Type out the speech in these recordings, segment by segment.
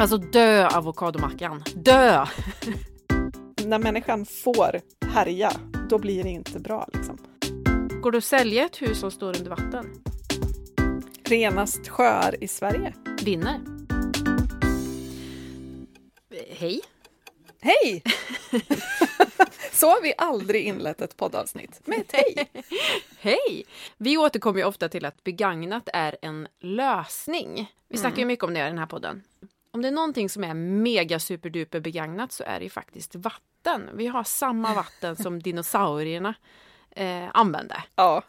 Alltså dö avokadomackan. Dö! När människan får härja, då blir det inte bra. Liksom. Går det att sälja ett hus som står under vatten? Renast sjöar i Sverige. Vinner. Hej! Hej! Så har vi aldrig inlett ett poddavsnitt med ett hej. Hej! Vi återkommer ju ofta till att begagnat är en lösning. Vi snackar ju mycket om det i den här podden. Om det är någonting som är mega superduper begagnat så är det ju faktiskt vatten. Vi har samma vatten som dinosaurierna eh, använde. Ja.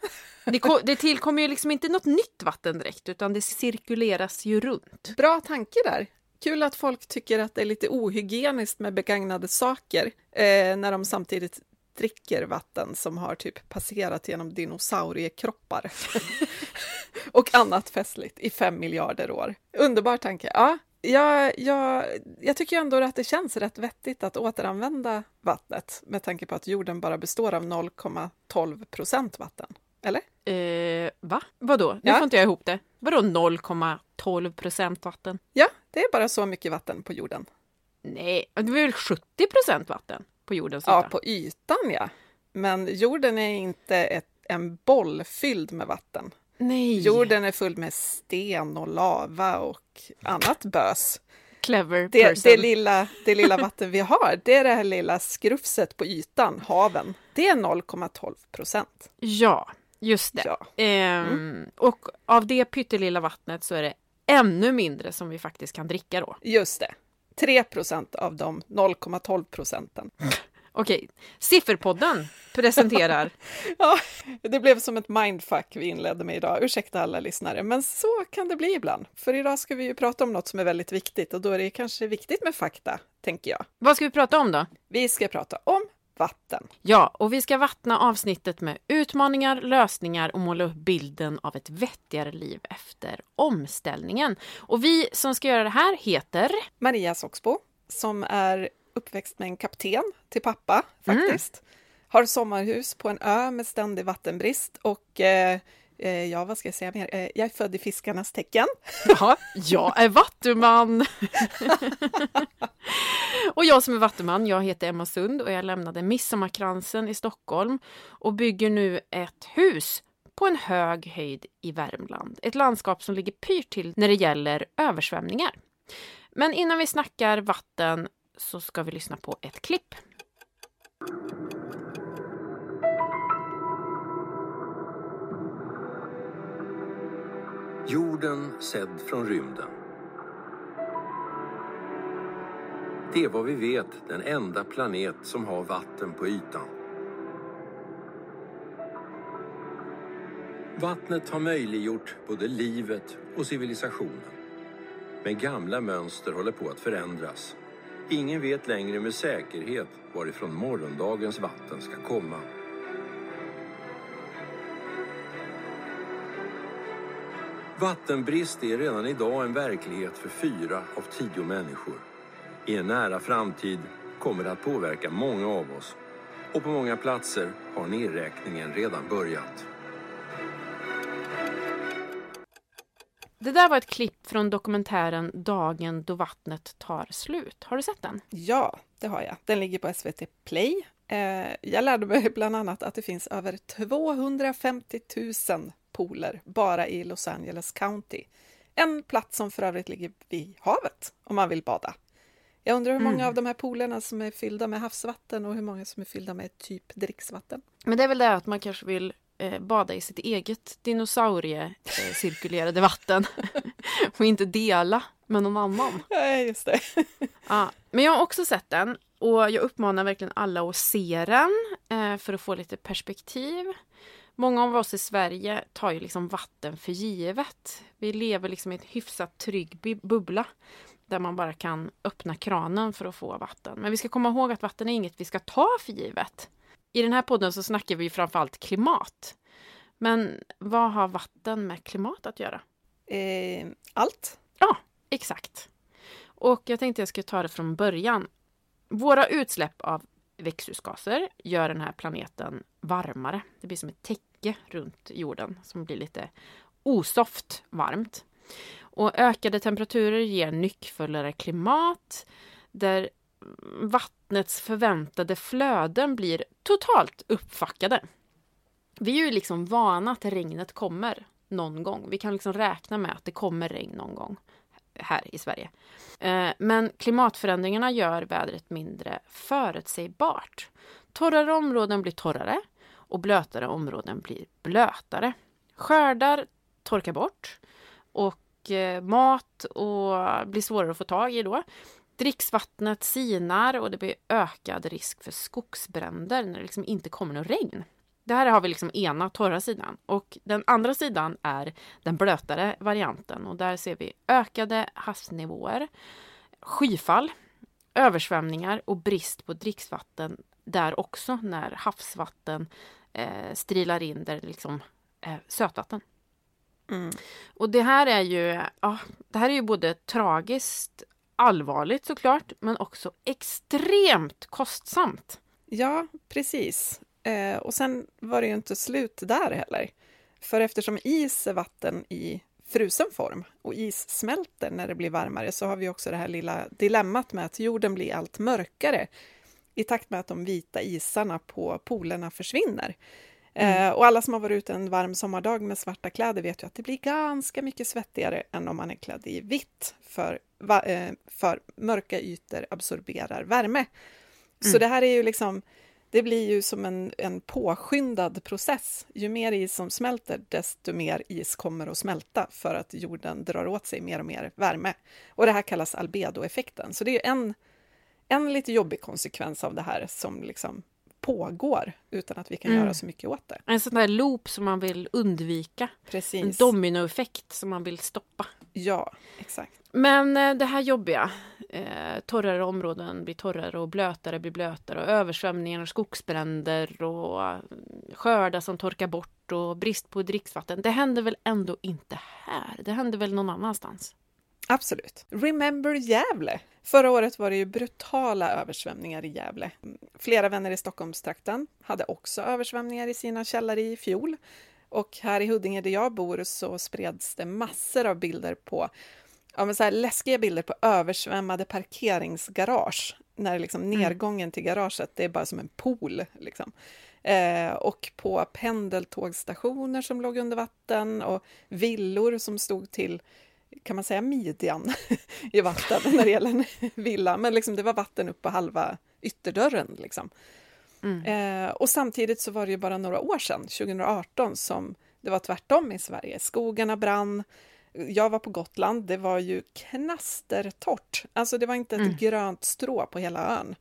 Det, det tillkommer ju liksom inte något nytt vatten direkt utan det cirkuleras ju runt. Bra tanke där. Kul att folk tycker att det är lite ohygieniskt med begagnade saker eh, när de samtidigt dricker vatten som har typ passerat genom dinosauriekroppar och annat festligt i fem miljarder år. Underbar tanke. Ja, jag, jag, jag tycker ändå att det känns rätt vettigt att återanvända vattnet med tanke på att jorden bara består av 0,12 procent vatten. Eller? Eh, va? Vadå? Nu Ja. får inte jag ihop det. Vadå 0,12 procent vatten? Ja, det är bara så mycket vatten på jorden. Nej, det är väl 70 procent vatten på jordens yta? Ja, på ytan ja. Men jorden är inte ett, en boll fylld med vatten. Nej! Jorden är full med sten och lava och annat bös. Clever Det, person. det, lilla, det lilla vatten vi har, det är det här lilla skrufset på ytan, haven. Det är 0,12 procent. Ja, just det. Ja. Ehm, Och av det pyttelilla vattnet så är det ännu mindre som vi faktiskt kan dricka då. Just det. 3 procent av de 0,12 procenten. Okej, Sifferpodden presenterar Ja, det blev som ett mindfuck vi inledde med idag. Ursäkta alla lyssnare, men så kan det bli ibland. För idag ska vi ju prata om något som är väldigt viktigt och då är det kanske viktigt med fakta, tänker jag. Vad ska vi prata om då? Vi ska prata om vatten. Ja, och vi ska vattna avsnittet med utmaningar, lösningar och måla upp bilden av ett vettigare liv efter omställningen. Och vi som ska göra det här heter... Maria Soxbo, som är uppväxt med en kapten till pappa, faktiskt. Har sommarhus på en ö med ständig vattenbrist och eh, eh, ja, vad ska jag säga mer? Eh, jag är född i fiskarnas tecken. Ja, jag är vattuman! och jag som är vattuman, jag heter Emma Sund och jag lämnade Midsommarkransen i Stockholm och bygger nu ett hus på en hög höjd i Värmland. Ett landskap som ligger pyrt till när det gäller översvämningar. Men innan vi snackar vatten så ska vi lyssna på ett klipp. Jorden sedd från rymden. Det är vad vi vet den enda planet som har vatten på ytan. Vattnet har möjliggjort både livet och civilisationen. Men gamla mönster håller på att förändras. Ingen vet längre med säkerhet varifrån morgondagens vatten ska komma. Vattenbrist är redan idag en verklighet för fyra av tio människor. I en nära framtid kommer det att påverka många av oss och på många platser har nedräkningen redan börjat. Det där var ett klipp från dokumentären Dagen då vattnet tar slut. Har du sett den? Ja, det har jag. Den ligger på SVT Play. Eh, jag lärde mig bland annat att det finns över 250 000 pooler bara i Los Angeles County. En plats som för övrigt ligger vid havet om man vill bada. Jag undrar hur många Mm. av de här poolerna som är fyllda med havsvatten och hur många som är fyllda med typ dricksvatten. Men det är väl det att man kanske vill bada i sitt eget dinosaurie-cirkulerade vatten och inte dela med någon annan. Nej, just det. Ja, men jag har också sett den och jag uppmanar verkligen alla att se den eh, för att få lite perspektiv. Många av oss i Sverige tar ju liksom vatten för givet. Vi lever liksom i en hyfsat trygg bu- bubbla där man bara kan öppna kranen för att få vatten. Men vi ska komma ihåg att vatten är inget vi ska ta för givet. I den här podden så snackar vi framförallt klimat. Men vad har vatten med klimat att göra? Eh, allt. Ja, exakt. Och jag tänkte jag ska ta det från början. Våra utsläpp av växthusgaser gör den här planeten varmare. Det blir som ett täcke runt jorden som blir lite osoft varmt. Och ökade temperaturer ger nyckfullare klimat där vattnets förväntade flöden blir totalt uppfackade. Vi är ju liksom vana att regnet kommer någon gång. Vi kan liksom räkna med att det kommer regn någon gång här i Sverige. Eh, men klimatförändringarna gör vädret mindre förutsägbart. Torrare områden blir torrare och blötare områden blir blötare. Skördar torkar bort och eh, mat och blir svårare att få tag i då. Dricksvattnet sinar och det blir ökad risk för skogsbränder när det liksom inte kommer något regn. Det här har vi liksom ena torra sidan och den andra sidan är den blötare varianten och där ser vi ökade havsnivåer, skyfall, översvämningar och brist på dricksvatten där också när havsvatten eh, strilar in där liksom eh, sötvatten. Mm. Och det här är ju, ja, det här är ju både tragiskt allvarligt såklart, men också extremt kostsamt. Ja, precis. Eh, och sen var det ju inte slut där heller. För eftersom is är vatten i frusen form och is smälter när det blir varmare så har vi också det här lilla dilemmat med att jorden blir allt mörkare i takt med att de vita isarna på polerna försvinner. Mm. Eh, och alla som har varit ute en varm sommardag med svarta kläder vet ju att det blir ganska mycket svettigare än om man är klädd i vitt, för, va, eh, för mörka ytor absorberar värme. Mm. Så det här är ju liksom, det blir ju som en, en påskyndad process. Ju mer is som smälter, desto mer is kommer att smälta för att jorden drar åt sig mer och mer värme. Och det här kallas albedoeffekten. Så det är en, en lite jobbig konsekvens av det här som liksom pågår utan att vi kan mm. göra så mycket åt det. En sån där loop som man vill undvika. Precis. En dominoeffekt som man vill stoppa. Ja, exakt. Men eh, det här jobbiga, eh, torrare områden blir torrare och blötare blir blötare och översvämningar och skogsbränder och eh, skördar som torkar bort och brist på dricksvatten. Det händer väl ändå inte här? Det händer väl någon annanstans? Absolut. Remember Gävle! Förra året var det ju brutala översvämningar i Gävle. Flera vänner i Stockholmstrakten hade också översvämningar i sina källare i fjol. Och här i Huddinge där jag bor så spreds det massor av bilder på ja, men så här läskiga bilder på översvämmade parkeringsgarage. När liksom mm. nedgången till garaget, det är bara som en pool. Liksom. Eh, och på pendeltågstationer som låg under vatten och villor som stod till kan man säga midjan i vatten när det gäller en villa, men liksom det var vatten upp på halva ytterdörren. Liksom. Mm. Eh, och samtidigt så var det ju bara några år sedan, 2018, som det var tvärtom i Sverige. Skogarna brann, jag var på Gotland, det var ju knastertorrt. Alltså det var inte ett mm. grönt strå på hela ön.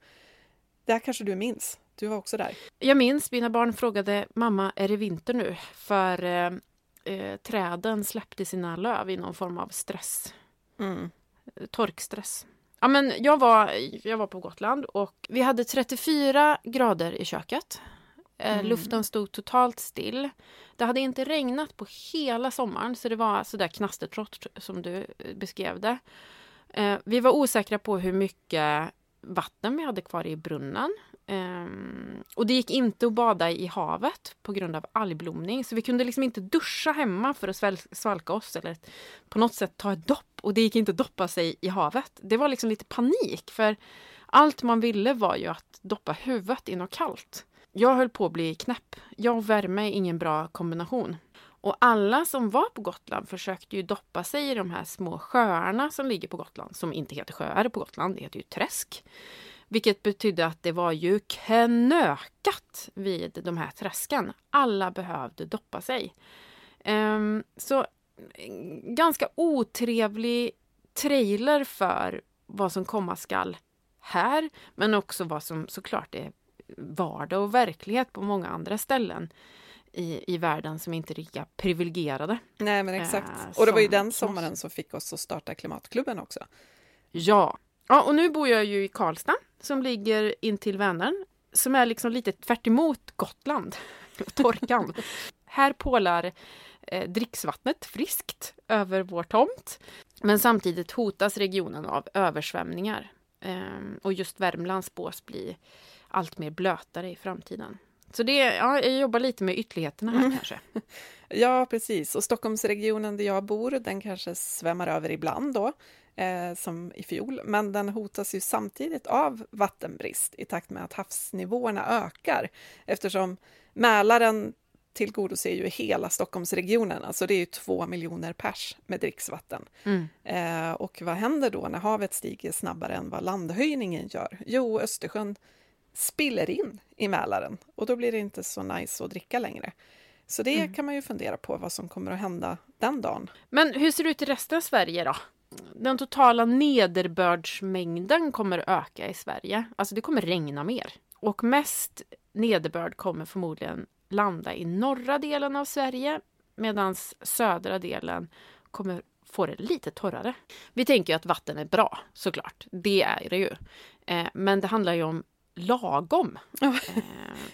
Det här kanske du minns? Du var också där. Jag minns, mina barn frågade mamma, är det vinter nu? För eh, eh, träden släppte sina löv i någon form av stress. Mm. Torkstress. Ja, men jag, var, jag var på Gotland och vi hade 34 grader i köket. Eh, mm. Luften stod totalt still. Det hade inte regnat på hela sommaren så det var sådär knastertrott som du eh, beskrev det. Eh, vi var osäkra på hur mycket vatten vi hade kvar i brunnen. Um, och det gick inte att bada i havet på grund av algblomning. Så vi kunde liksom inte duscha hemma för att svalka oss eller på något sätt ta ett dopp. Och det gick inte att doppa sig i havet. Det var liksom lite panik för allt man ville var ju att doppa huvudet i något kallt. Jag höll på att bli knäpp. Jag och värme är ingen bra kombination. Och alla som var på Gotland försökte ju doppa sig i de här små sjöarna som ligger på Gotland, som inte heter sjöar på Gotland, det heter ju träsk. Vilket betydde att det var ju knökat vid de här träsken. Alla behövde doppa sig. Um, så ganska otrevlig trailer för vad som komma skall här, men också vad som såklart är vardag och verklighet på många andra ställen i, i världen som inte är lika privilegierade. Nej, men exakt. Eh, och det var ju den sommaren som fick oss att starta Klimatklubben också. Ja. Ja, och nu bor jag ju i Karlstad som ligger in till Vänern som är liksom lite tvärt Gotland, torkan. Här pålar eh, dricksvattnet friskt över vår tomt. Men samtidigt hotas regionen av översvämningar. Eh, och just Värmland spås bli allt mer blötare i framtiden. Så det, ja, jag jobbar lite med ytterligheterna här Mm. kanske. Ja, precis. Och Stockholmsregionen där jag bor, den kanske svämmar över ibland då, eh, som i fjol. Men den hotas ju samtidigt av vattenbrist i takt med att havsnivåerna ökar. Eftersom Mälaren tillgodoser ju hela Stockholmsregionen, alltså det är ju två miljoner pers med dricksvatten. Mm. Eh, och vad händer då när havet stiger snabbare än vad landhöjningen gör? Jo, Östersjön spiller in i Mälaren och då blir det inte så nice att dricka längre. Så det Mm. kan man ju fundera på vad som kommer att hända den dagen. Men hur ser det ut i resten av Sverige då? Den totala nederbördsmängden kommer öka i Sverige. Alltså det kommer regna mer. Och mest nederbörd kommer förmodligen landa i norra delen av Sverige medan södra delen kommer få det lite torrare. Vi tänker ju att vatten är bra, såklart. Det är det ju. Eh, men det handlar ju om lagom. Ja. Eh,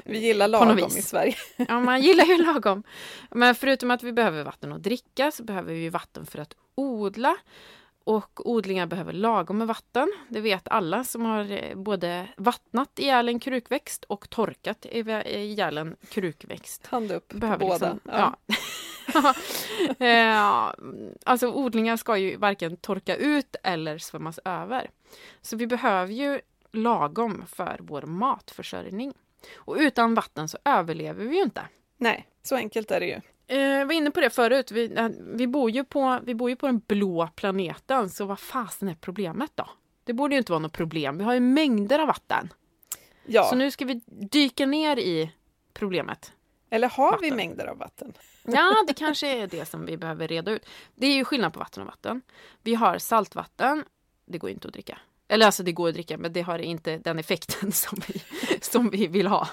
Vi gillar lagom i Sverige. Ja, man gillar ju lagom. Men förutom att vi behöver vatten att dricka så behöver vi vatten för att odla. Och odlingar behöver lagom med vatten. Det vet alla som har eh, både vattnat ihjäl en krukväxt och torkat ihjäl en krukväxt. Hand upp på Behöver båda. liksom, ja. Eh, alltså odlingar ska ju varken torka ut eller svämmas över. Så vi behöver ju lagom för vår matförsörjning. Och utan vatten så överlever vi ju inte. Nej, så enkelt är det ju. Eh, jag var inne på det förut. Vi, eh, vi, bor ju på, vi bor ju på den blå planeten, så vad fasen är problemet då? Det borde ju inte vara något problem. Vi har ju mängder av vatten. Ja, Så nu ska vi dyka ner i problemet. eller har vi vatten. mängder av vatten? Ja, det kanske är det som vi behöver reda ut. Det är ju skillnad på vatten och vatten. Vi har saltvatten. Det går inte att dricka. Eller alltså det går att dricka, men det har inte den effekten som vi, som vi vill ha.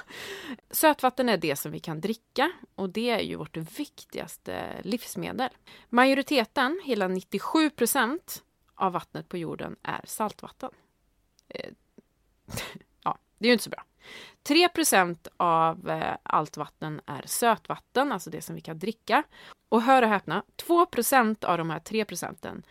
Sötvatten är det som vi kan dricka och det är ju vårt viktigaste livsmedel. Majoriteten, hela 97 procent av vattnet på jorden är saltvatten. Eh, ja, det är ju inte så bra. 3% av eh, allt vatten är sötvatten, alltså det som vi kan dricka. Och hör och häpna, 2% av de här 3 procenten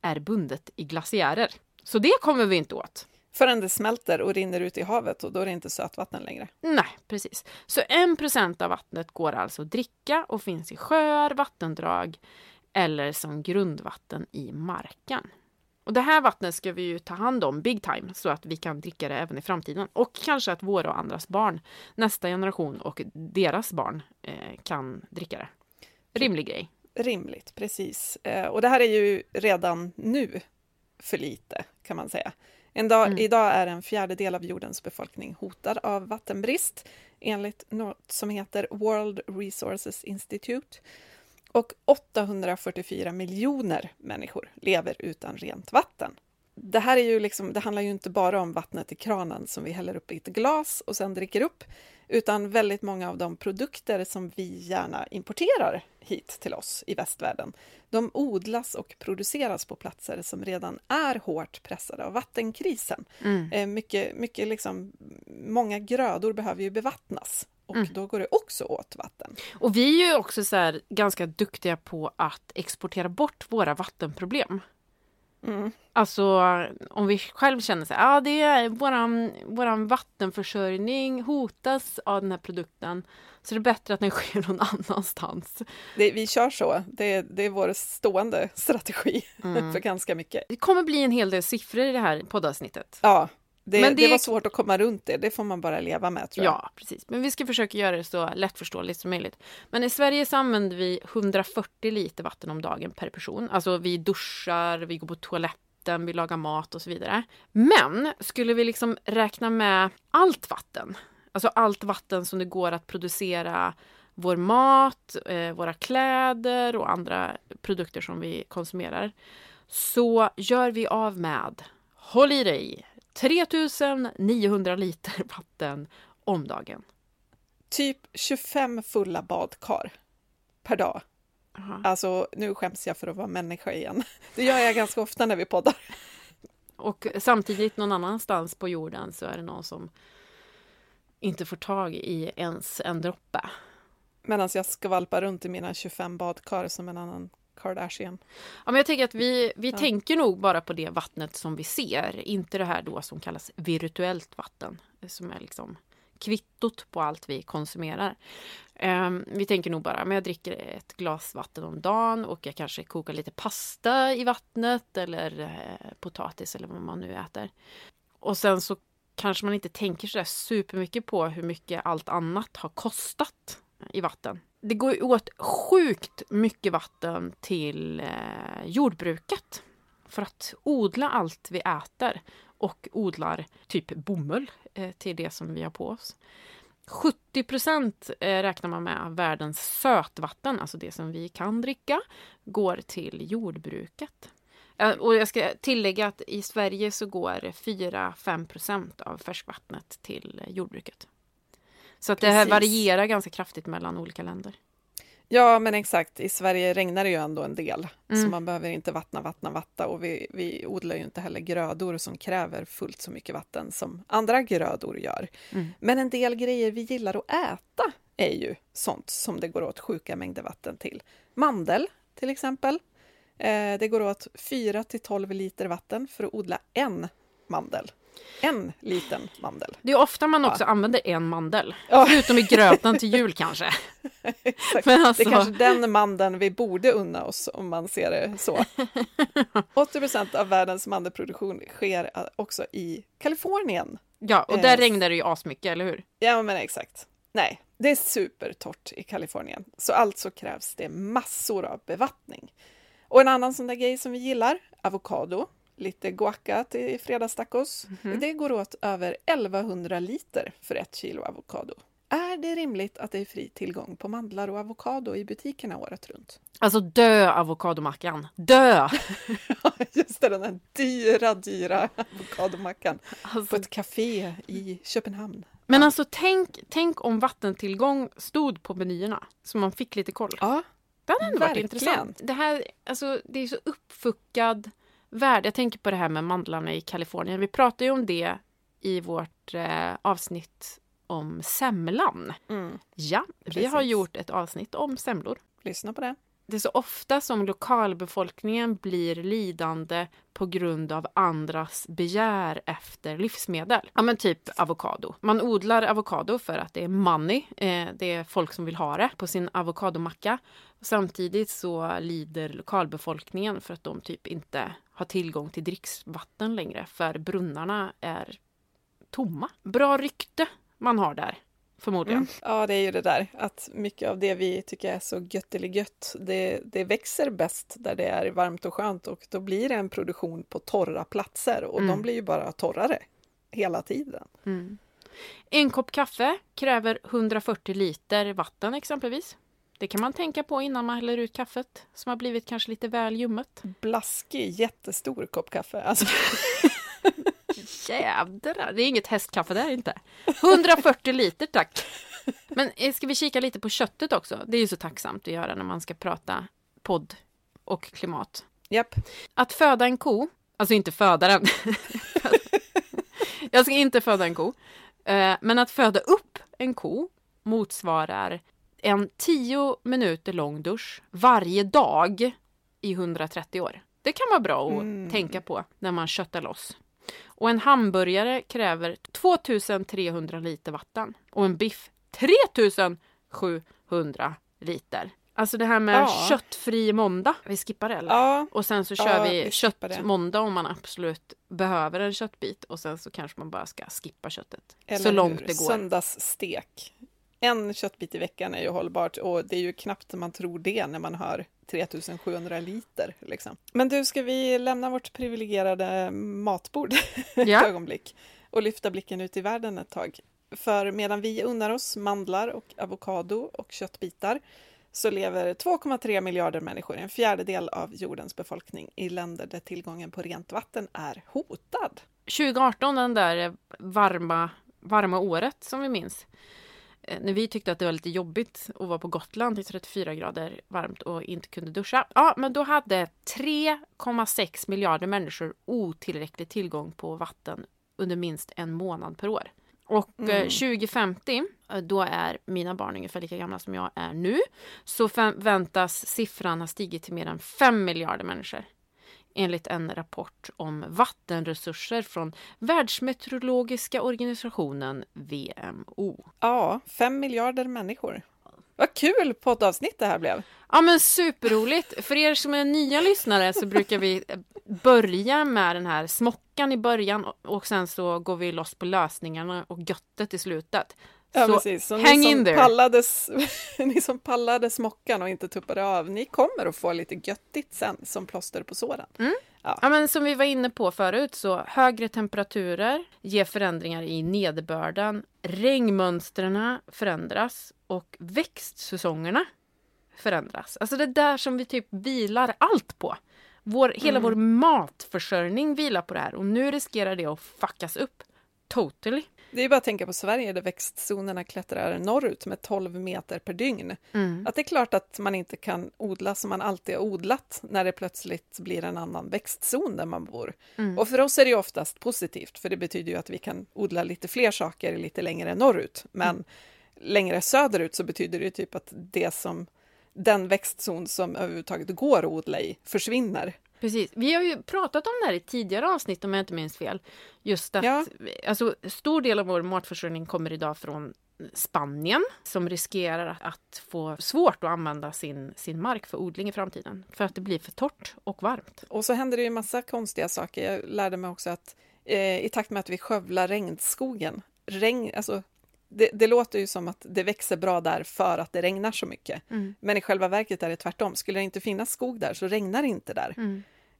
är bundet i glaciärer. Så det kommer vi inte åt. Förrän det smälter och rinner ut i havet och då är det inte sötvatten längre. Nej, precis. Så 1% av vattnet går alltså att dricka och finns i sjöar, vattendrag eller som grundvatten i marken. Och det här vattnet ska vi ju ta hand om big time så att vi kan dricka det även i framtiden. Och kanske att våra och andras barn, nästa generation och deras barn eh, kan dricka det. Rimlig grej. Rimligt, precis. Eh, och det här är ju redan nu för lite, kan man säga. En dag, Mm. Idag är en fjärdedel av jordens befolkning hotad av vattenbrist enligt något som heter World Resources Institute. Och 844 miljoner människor lever utan rent vatten. Det här är ju liksom, det handlar ju inte bara om vattnet i kranen som vi häller upp i ett glas och sen dricker upp, utan väldigt många av de produkter som vi gärna importerar hit till oss i västvärlden, de odlas och produceras på platser som redan är hårt pressade av vattenkrisen. Mm. Eh, mycket, mycket liksom, många grödor behöver ju bevattnas och Mm. då går det också åt vatten. Och vi är ju också så ganska duktiga på att exportera bort våra vattenproblem. Mm. Alltså om vi själv känner så här, ja det är våran, våran vattenförsörjning hotas av den här produkten. Så det är bättre att den sker någon annanstans. Det, vi kör så, det, det är vår stående strategi Mm. för ganska mycket. Det kommer bli en hel del siffror i det här poddavsnittet. Ja, det, Men det... det- var svårt att komma runt det, det får man bara leva med tror jag. Ja, precis. Men vi ska försöka göra det så lättförståeligt som möjligt. Men i Sverige så använder vi 140 liter vatten om dagen per person. Alltså vi duschar, vi går på toaletten, vi lagar mat och så vidare. Men skulle vi liksom räkna med allt vatten, alltså allt vatten som det går att producera vår mat, eh, våra kläder och andra produkter som vi konsumerar, så gör vi av med, håll i dig, 3900 liter vatten om dagen. Typ 25 fulla badkar per dag. Aha. Alltså, nu skäms jag för att vara människa igen. Det gör jag ganska ofta när vi poddar. Och samtidigt någon annanstans på jorden så är det någon som inte får tag i ens en droppe. Medan jag skvalpar runt i mina 25 badkar som en annan Kardashian. Ja, men jag tänker att vi, vi Ja. tänker nog bara på det vattnet som vi ser, inte det här då som kallas virtuellt vatten, som är liksom kvittot på allt vi konsumerar. Um, vi tänker nog bara, men jag dricker ett glas vatten om dagen och jag kanske kokar lite pasta i vattnet eller eh, potatis eller vad man nu äter. Och sen så kanske man inte tänker så supermycket på hur mycket allt annat har kostat i vatten. Det går åt sjukt mycket vatten till eh, jordbruket för att odla allt vi äter och odlar typ bomull eh, till det som vi har på oss. 70 procent eh, räknar man med av världens sötvatten, alltså det som vi kan dricka, går till jordbruket. Eh, och jag ska tillägga att i Sverige så går 4-5 procent av färskvattnet till eh, jordbruket. Så att det här varierar ganska kraftigt mellan olika länder. Ja, men exakt. I Sverige regnar det ju ändå en del, mm. så man behöver inte vattna, vattna, vatta. Och vi, vi odlar ju inte heller grödor som kräver fullt så mycket vatten som andra grödor gör. Mm. Men en del grejer vi gillar att äta är ju sånt som det går åt sjuka mängder vatten till. Mandel, till exempel. Eh, det går åt 4 till 12 liter vatten för att odla en mandel. En liten mandel. Det är ofta man också ja. använder en mandel. Ja. Förutom i gröten till jul kanske. Men alltså... Det är kanske den mandeln vi borde unna oss om man ser det så. 80 procent av världens mandelproduktion sker också i Kalifornien. Ja, och där eh. regnar det ju asmycket, eller hur? Ja, men exakt. Nej, det är supertorrt i Kalifornien, så alltså krävs det massor av bevattning. Och en annan sån där grej som vi gillar, avokado, lite guaca till fredagstacos. Mm -hmm. Det går åt över 1100 liter för ett kilo avokado. Är det rimligt att det är fri tillgång på mandlar och avokado i butikerna året runt? Alltså dö avokadomackan, dö! Just det, den där dyra, dyra avokadomackan alltså... på ett café i Köpenhamn. Men ja. alltså tänk, tänk om vattentillgång stod på menyerna så man fick lite koll. Ja, det hade ändå varit intressant. Det här, alltså det är så uppfuckad värld. Jag tänker på det här med mandlarna i Kalifornien. Vi pratade ju om det i vårt eh, avsnitt om semlan. Mm. Ja, Precis. vi har gjort ett avsnitt om semlor. Lyssna på det. Det är så ofta som lokalbefolkningen blir lidande på grund av andras begär efter livsmedel. Ja men typ avokado. Man odlar avokado för att det är money. Eh, det är folk som vill ha det på sin avokadomacka. Samtidigt så lider lokalbefolkningen för att de typ inte har tillgång till dricksvatten längre för brunnarna är tomma. Bra rykte man har där. Förmodligen. Mm. Ja, det är ju det där att mycket av det vi tycker är så götteligött, det, det växer bäst där det är varmt och skönt och då blir det en produktion på torra platser och mm. de blir ju bara torrare hela tiden. Mm. En kopp kaffe kräver 140 liter vatten exempelvis. Det kan man tänka på innan man häller ut kaffet som har blivit kanske lite väl ljummet. Blaskig, jättestor kopp kaffe. Alltså. Jädrar, det är inget hästkaffe där inte. 140 liter tack. Men eh, ska vi kika lite på köttet också? Det är ju så tacksamt att göra när man ska prata podd och klimat. Japp. Att föda en ko, alltså inte föda den. Jag ska inte föda en ko. Eh, men att föda upp en ko motsvarar en 10 minuter lång dusch varje dag i 130 år. Det kan vara bra att mm. tänka på när man köttar loss. Och en hamburgare kräver 2300 liter vatten och en biff 3700 liter. Alltså det här med ja. köttfri måndag. Vi skippar det eller? Ja. Och sen så kör ja, vi, vi köttmåndag om man absolut behöver en köttbit och sen så kanske man bara ska skippa köttet. Eller så långt hur? det går. Söndagsstek en köttbit i veckan är ju hållbart och det är ju knappt man tror det när man hör 3700 liter. Liksom. Men du, ska vi lämna vårt privilegierade matbord ett ja. ögonblick och lyfta blicken ut i världen ett tag? För medan vi unnar oss mandlar och avokado och köttbitar så lever 2,3 miljarder människor, en fjärdedel av jordens befolkning, i länder där tillgången på rent vatten är hotad. 2018, den där varma, varma året som vi minns, när vi tyckte att det var lite jobbigt att vara på Gotland i 34 grader varmt och inte kunde duscha. Ja, men då hade 3,6 miljarder människor otillräcklig tillgång på vatten under minst en månad per år. Och eh, mm. 2050, eh, då är mina barn ungefär lika gamla som jag är nu, så förväntas siffran ha stigit till mer än 5 miljarder människor. Enligt en rapport om vattenresurser från Världsmeteorologiska organisationen WMO. Ja, fem miljarder människor. Vad kul poddavsnitt det här blev! Ja men superroligt! För er som är nya lyssnare så brukar vi börja med den här smockan i början och sen så går vi loss på lösningarna och göttet i slutet. Ja, så precis. Så hang ni, in som there. pallades, ni som pallade smockan och inte tuppade av, ni kommer att få lite göttigt sen som plåster på såren. Ja, men som vi var inne på förut så högre temperaturer ger förändringar i nederbörden. Regnmönstren förändras och växtsäsongerna förändras. Alltså det där som vi typ vilar allt på. Vår, Hela vår matförsörjning vilar på det här och nu riskerar det att fuckas upp. Totally. Det är bara att tänka på Sverige där växtzonerna klättrar norrut med 12 meter per dygn. Att det är klart att man inte kan odla som man alltid har odlat när det plötsligt blir en annan växtzon där man bor. Och för oss är det oftast positivt, för det betyder ju att vi kan odla lite fler saker lite längre norrut. Men längre söderut så betyder det typ att det som den växtzon som överhuvudtaget går att odla i försvinner. Precis. Vi har ju pratat om det här i tidigare avsnitt om jag inte minns fel. Just att Ja. alltså, stor del av vår matförsörjning kommer idag från Spanien som riskerar att- få svårt att använda sin, sin mark för odling i framtiden för att det blir för torrt och varmt. Och så händer det ju massa konstiga saker. Jag lärde mig också att eh, i takt med att vi skövlar regnskogen, regn, alltså, det, det låter ju som att det växer bra där för att det regnar så mycket. Men i själva verket är det tvärtom. Skulle det inte finnas skog där så regnar det inte där.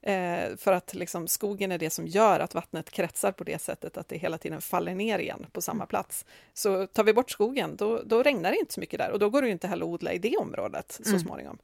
Eh, för att liksom, skogen är det som gör att vattnet kretsar på det sättet att det hela tiden faller ner igen på samma plats. Så tar vi bort skogen, då, då regnar det inte så mycket där och då går det ju inte heller att odla i det området så småningom.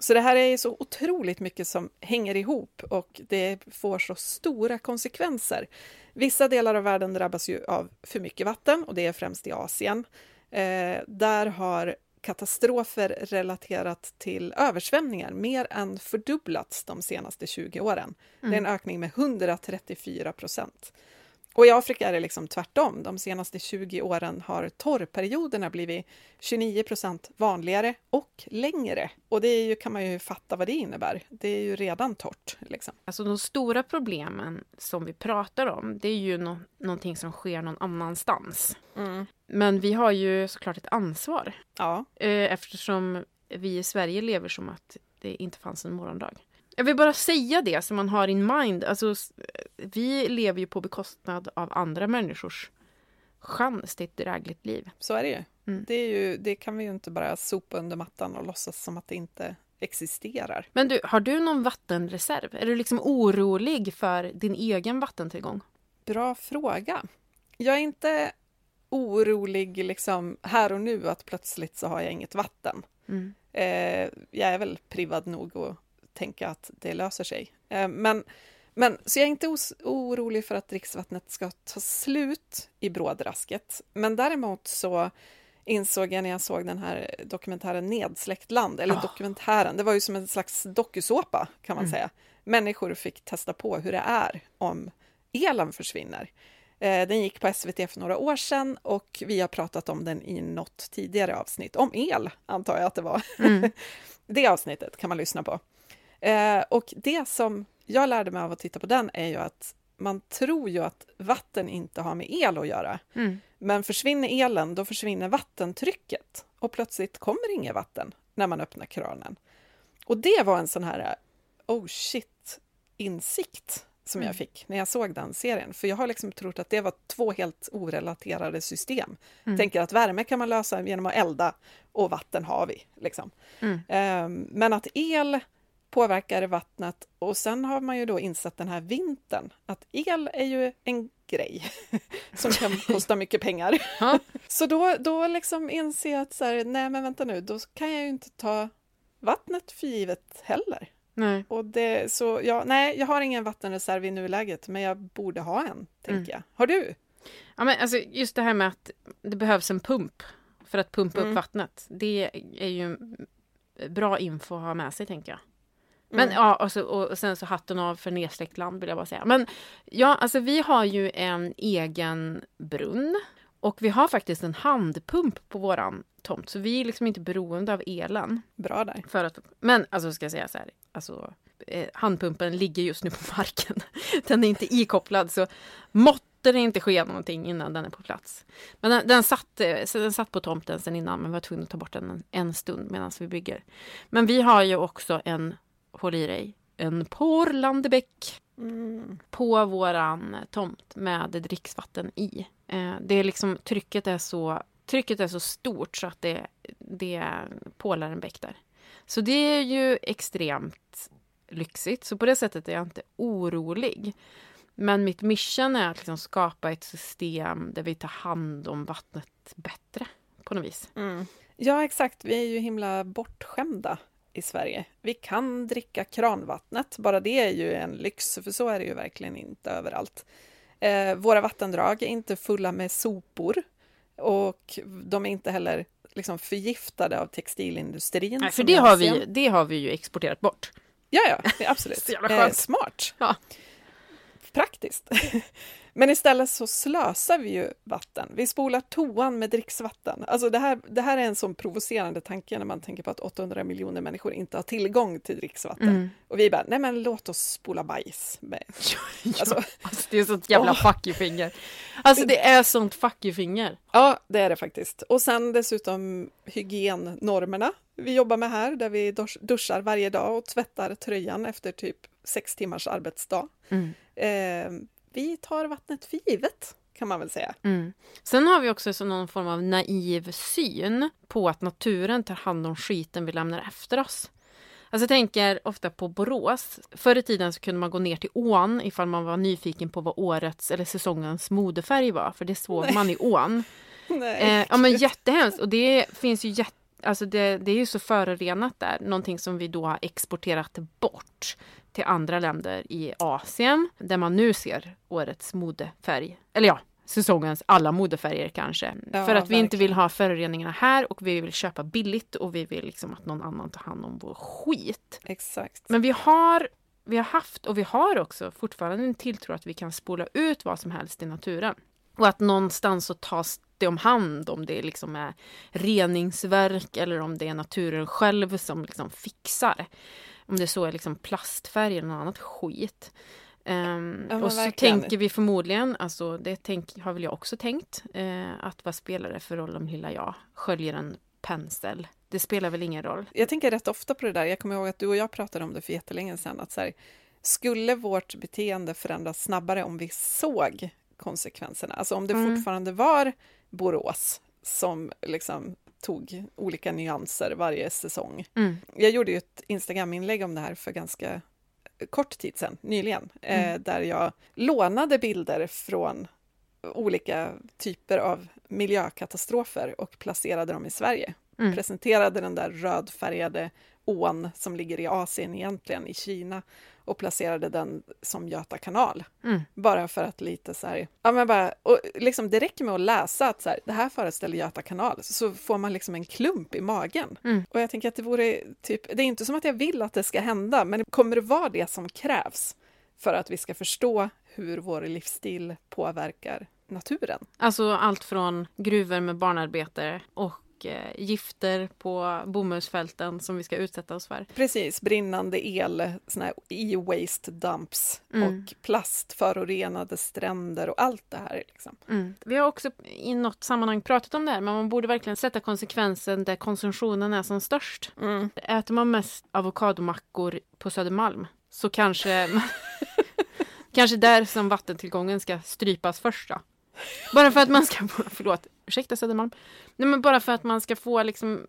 Så det här är så otroligt mycket som hänger ihop och det får så stora konsekvenser. Vissa delar av världen drabbas ju av för mycket vatten och det är främst i Asien. Eh, där har katastrofer relaterat till översvämningar mer än fördubblats de senaste 20 åren. Det är en ökning med 134 procent. Och i Afrika är det liksom tvärtom. De senaste 20 åren har torrperioderna blivit 29 procent vanligare och längre. Och det är ju, kan man ju fatta vad det innebär. Det är ju redan torrt. Liksom. Alltså de stora problemen som vi pratar om, det är ju nå någonting som sker någon annanstans. Men vi har ju såklart ett ansvar Ja, eh, eftersom vi i Sverige lever som att det inte fanns en morgondag. Jag vill bara säga det så man har in mind. Alltså, vi lever ju på bekostnad av andra människors chans till ett drägligt liv. så är det ju. Mm. Det, är ju. det kan vi ju inte bara sopa under mattan och låtsas som att det inte existerar. Men du, har du någon vattenreserv? Är du liksom orolig för din egen vattentillgång? Bra fråga. Jag är inte orolig liksom här och nu att plötsligt så har jag inget vatten. Mm. Eh, jag är väl privad nog att tänka att det löser sig. Eh, men, men, så jag är inte orolig för att dricksvattnet ska ta slut i brådrasket. Men däremot så insåg jag när jag såg den här dokumentären Nedsläckt land, eller Ah. dokumentären, det var ju som en slags dokusåpa kan man Mm. säga. Människor fick testa på hur det är om elen försvinner. Eh, Den gick på SVT för några år sedan och vi har pratat om den i något tidigare avsnitt. Om el, antar jag att det var. Mm. det avsnittet kan man lyssna på. Eh, och det som jag lärde mig av att titta på den är ju att man tror ju att vatten inte har med el att göra. Mm. Men försvinner elen, då försvinner vattentrycket och plötsligt kommer inget vatten när man öppnar kranen. Och det var en sån här oh shit insikt som jag fick när jag såg den serien. För jag har liksom trott att det var två helt orelaterade system. Tänker att värme kan man lösa genom att elda och vatten har vi. Liksom. Mm. Ehm, men att el påverkar vattnet och sen har man ju då insett den här vintern att el är ju en grej som kan kosta mycket pengar. Så då, då liksom inser jag att så här, nej men vänta nu, då kan jag ju inte ta vattnet för givet heller. Nej. Och det, så ja, nej, jag har ingen vattenreserv i nuläget, men jag borde ha en, tänker Mm. jag. Har du? Ja, men alltså, just det här med att det behövs en pump för att pumpa Mm. upp vattnet. Det är ju bra info att ha med sig, tänker jag. Men Mm. ja, och, så, och sen så hatten av för nedsläckt land vill jag bara säga. Men ja, alltså vi har ju en egen brunn och vi har faktiskt en handpump på våran tomt, så vi är liksom inte beroende av elen. Bra där. För att, men alltså ska jag säga så här, alltså eh, handpumpen ligger just nu på marken. Den är inte ikopplad så måtte det inte ske någonting innan den är på plats. Men den, den, satt, eh, så den satt på tomten sen innan men vi var tvungna att ta bort den en, en stund medan vi bygger. Men vi har ju också en, håll i dig, en porlandebäck Mm. på våran tomt med dricksvatten i. Eh, det är liksom, trycket är så, trycket är så stort så att det, det pålar en bäck där. Så det är ju extremt lyxigt. Så på det sättet är jag inte orolig. Men mitt mission är att liksom skapa ett system där vi tar hand om vattnet bättre på något vis. Mm. Ja, exakt. Vi är ju himla bortskämda i Sverige. Vi kan dricka kranvattnet, bara det är ju en lyx, för så är det ju verkligen inte överallt. Eh, våra vattendrag är inte fulla med sopor och de är inte heller liksom förgiftade av textilindustrin. Nej, för det har, vi, det har vi ju exporterat bort. Ja, ja, absolut. Så jävla Eh, skönt. smart. Ja. Praktiskt. Men istället så slösar vi ju vatten. Vi spolar toan med dricksvatten. Alltså det, här, det här är en sån provocerande tanke när man tänker på att 800 miljoner människor inte har tillgång till dricksvatten. Mm. Och vi bara, nej men låt oss spola bajs. Med. Alltså, Alltså, det är sånt jävla Åh. fuck you-finger. Alltså det är sånt fuck you-finger. ja, det är det faktiskt. Och sen dessutom hygiennormerna vi jobbar med här, där vi dusch- duschar varje dag och tvättar tröjan efter typ sex timmars arbetsdag. Mm. Eh, vi tar vattnet för givet, kan man väl säga. Mm. Sen har vi också så någon form av naiv syn på att naturen tar hand om skiten vi lämnar efter oss. Alltså jag tänker ofta på Borås. Förr i tiden så kunde man gå ner till ån ifall man var nyfiken på vad årets eller säsongens modefärg var, för det såg Nej. man i ån. Nej. Eh, ja men jättehemskt och det finns ju jätte Alltså det, det är ju så förorenat där, någonting som vi då har exporterat bort till andra länder i Asien, där man nu ser årets modefärg. Eller ja, säsongens alla modefärger kanske. Ja, För att vi inte vill ha föroreningarna här och vi vill köpa billigt och vi vill liksom att någon annan tar hand om vår skit. Exakt. Men vi har, vi har haft och vi har också fortfarande en tilltro att vi kan spola ut vad som helst i naturen. Och att någonstans så tas det om hand om det liksom är reningsverk eller om det är naturen själv som liksom fixar. Om det så är liksom plastfärg eller något annat skit. Ehm, Ja, och så verkligen. tänker vi förmodligen, alltså det tänk, har väl jag också tänkt, eh, att vad spelar det för roll om lilla jag sköljer en pensel? Det spelar väl ingen roll? Jag tänker rätt ofta på det där. Jag kommer ihåg att du och jag pratade om det för jättelänge sedan. Att så här, skulle vårt beteende förändras snabbare om vi såg konsekvenserna? Alltså om det Mm. fortfarande var Borås som liksom tog olika nyanser varje säsong. Mm. Jag gjorde ju ett Instagram-inlägg om det här för ganska kort tid sedan, nyligen, eh, Mm. där jag lånade bilder från olika typer av miljökatastrofer och placerade dem i Sverige. Mm. Presenterade den där rödfärgade ån som ligger i Asien egentligen, i Kina, och placerade den som Göta kanal. Mm. Bara för att lite så här, ja men bara, och liksom det räcker med att läsa att så här, det här föreställer Göta kanal, så får man liksom en klump i magen. Mm. Och jag tänker att det vore typ, det är inte som att jag vill att det ska hända, men kommer det vara det som krävs för att vi ska förstå hur vår livsstil påverkar naturen? Alltså allt från gruvor med barnarbetare och eh, gifter på bomullsfälten som vi ska utsätta oss för. Precis, brinnande el, såna här e-waste dumps Mm. och plastförorenade stränder och allt det här. Liksom. Mm. Vi har också i något sammanhang pratat om det här, men man borde verkligen sätta konsekvensen där konsumtionen är som störst. Äter man mest avokadomackor på Södermalm så kanske kanske där som vattentillgången ska strypas först då. Bara för att man ska få, förlåt, ursäkta Södermalm. Nej men bara för att man ska få liksom,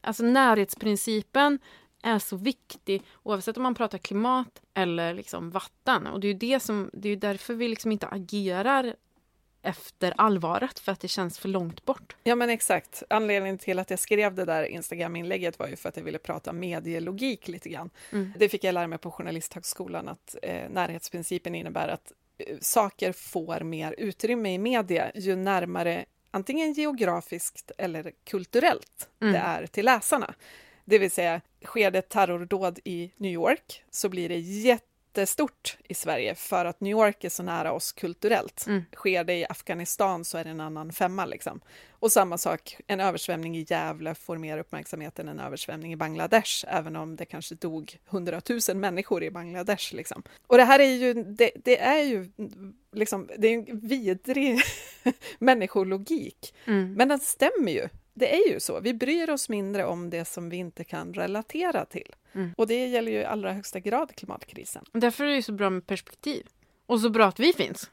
alltså närhetsprincipen är så viktig oavsett om man pratar klimat eller liksom vatten. Och det är ju det som, det är därför vi liksom inte agerar efter allvaret för att det känns för långt bort. Ja men exakt. Anledningen till att jag skrev det där Instagram-inlägget var ju för att jag ville prata medielogik lite grann. Mm. Det fick jag lära mig på Journalisthögskolan att eh, närhetsprincipen innebär att saker får mer utrymme i media ju närmare antingen geografiskt eller kulturellt Mm. det är till läsarna. Det vill säga, sker det terrordåd i New York så blir det jättestort i Sverige för att New York är så nära oss kulturellt. Mm. Sker det i Afghanistan så är det en annan femma. Liksom. Och samma sak, en översvämning i Gävle får mer uppmärksamhet än en översvämning i Bangladesh, även om det kanske dog hundratusen människor i Bangladesh. Liksom. Och det här är ju, det, det är ju liksom, det är en vidrig människologik, Mm. men den stämmer ju. Det är ju så, vi bryr oss mindre om det som vi inte kan relatera till. Mm. Och det gäller ju i allra högsta grad klimatkrisen. Därför är det ju så bra med perspektiv. Och så bra att vi finns.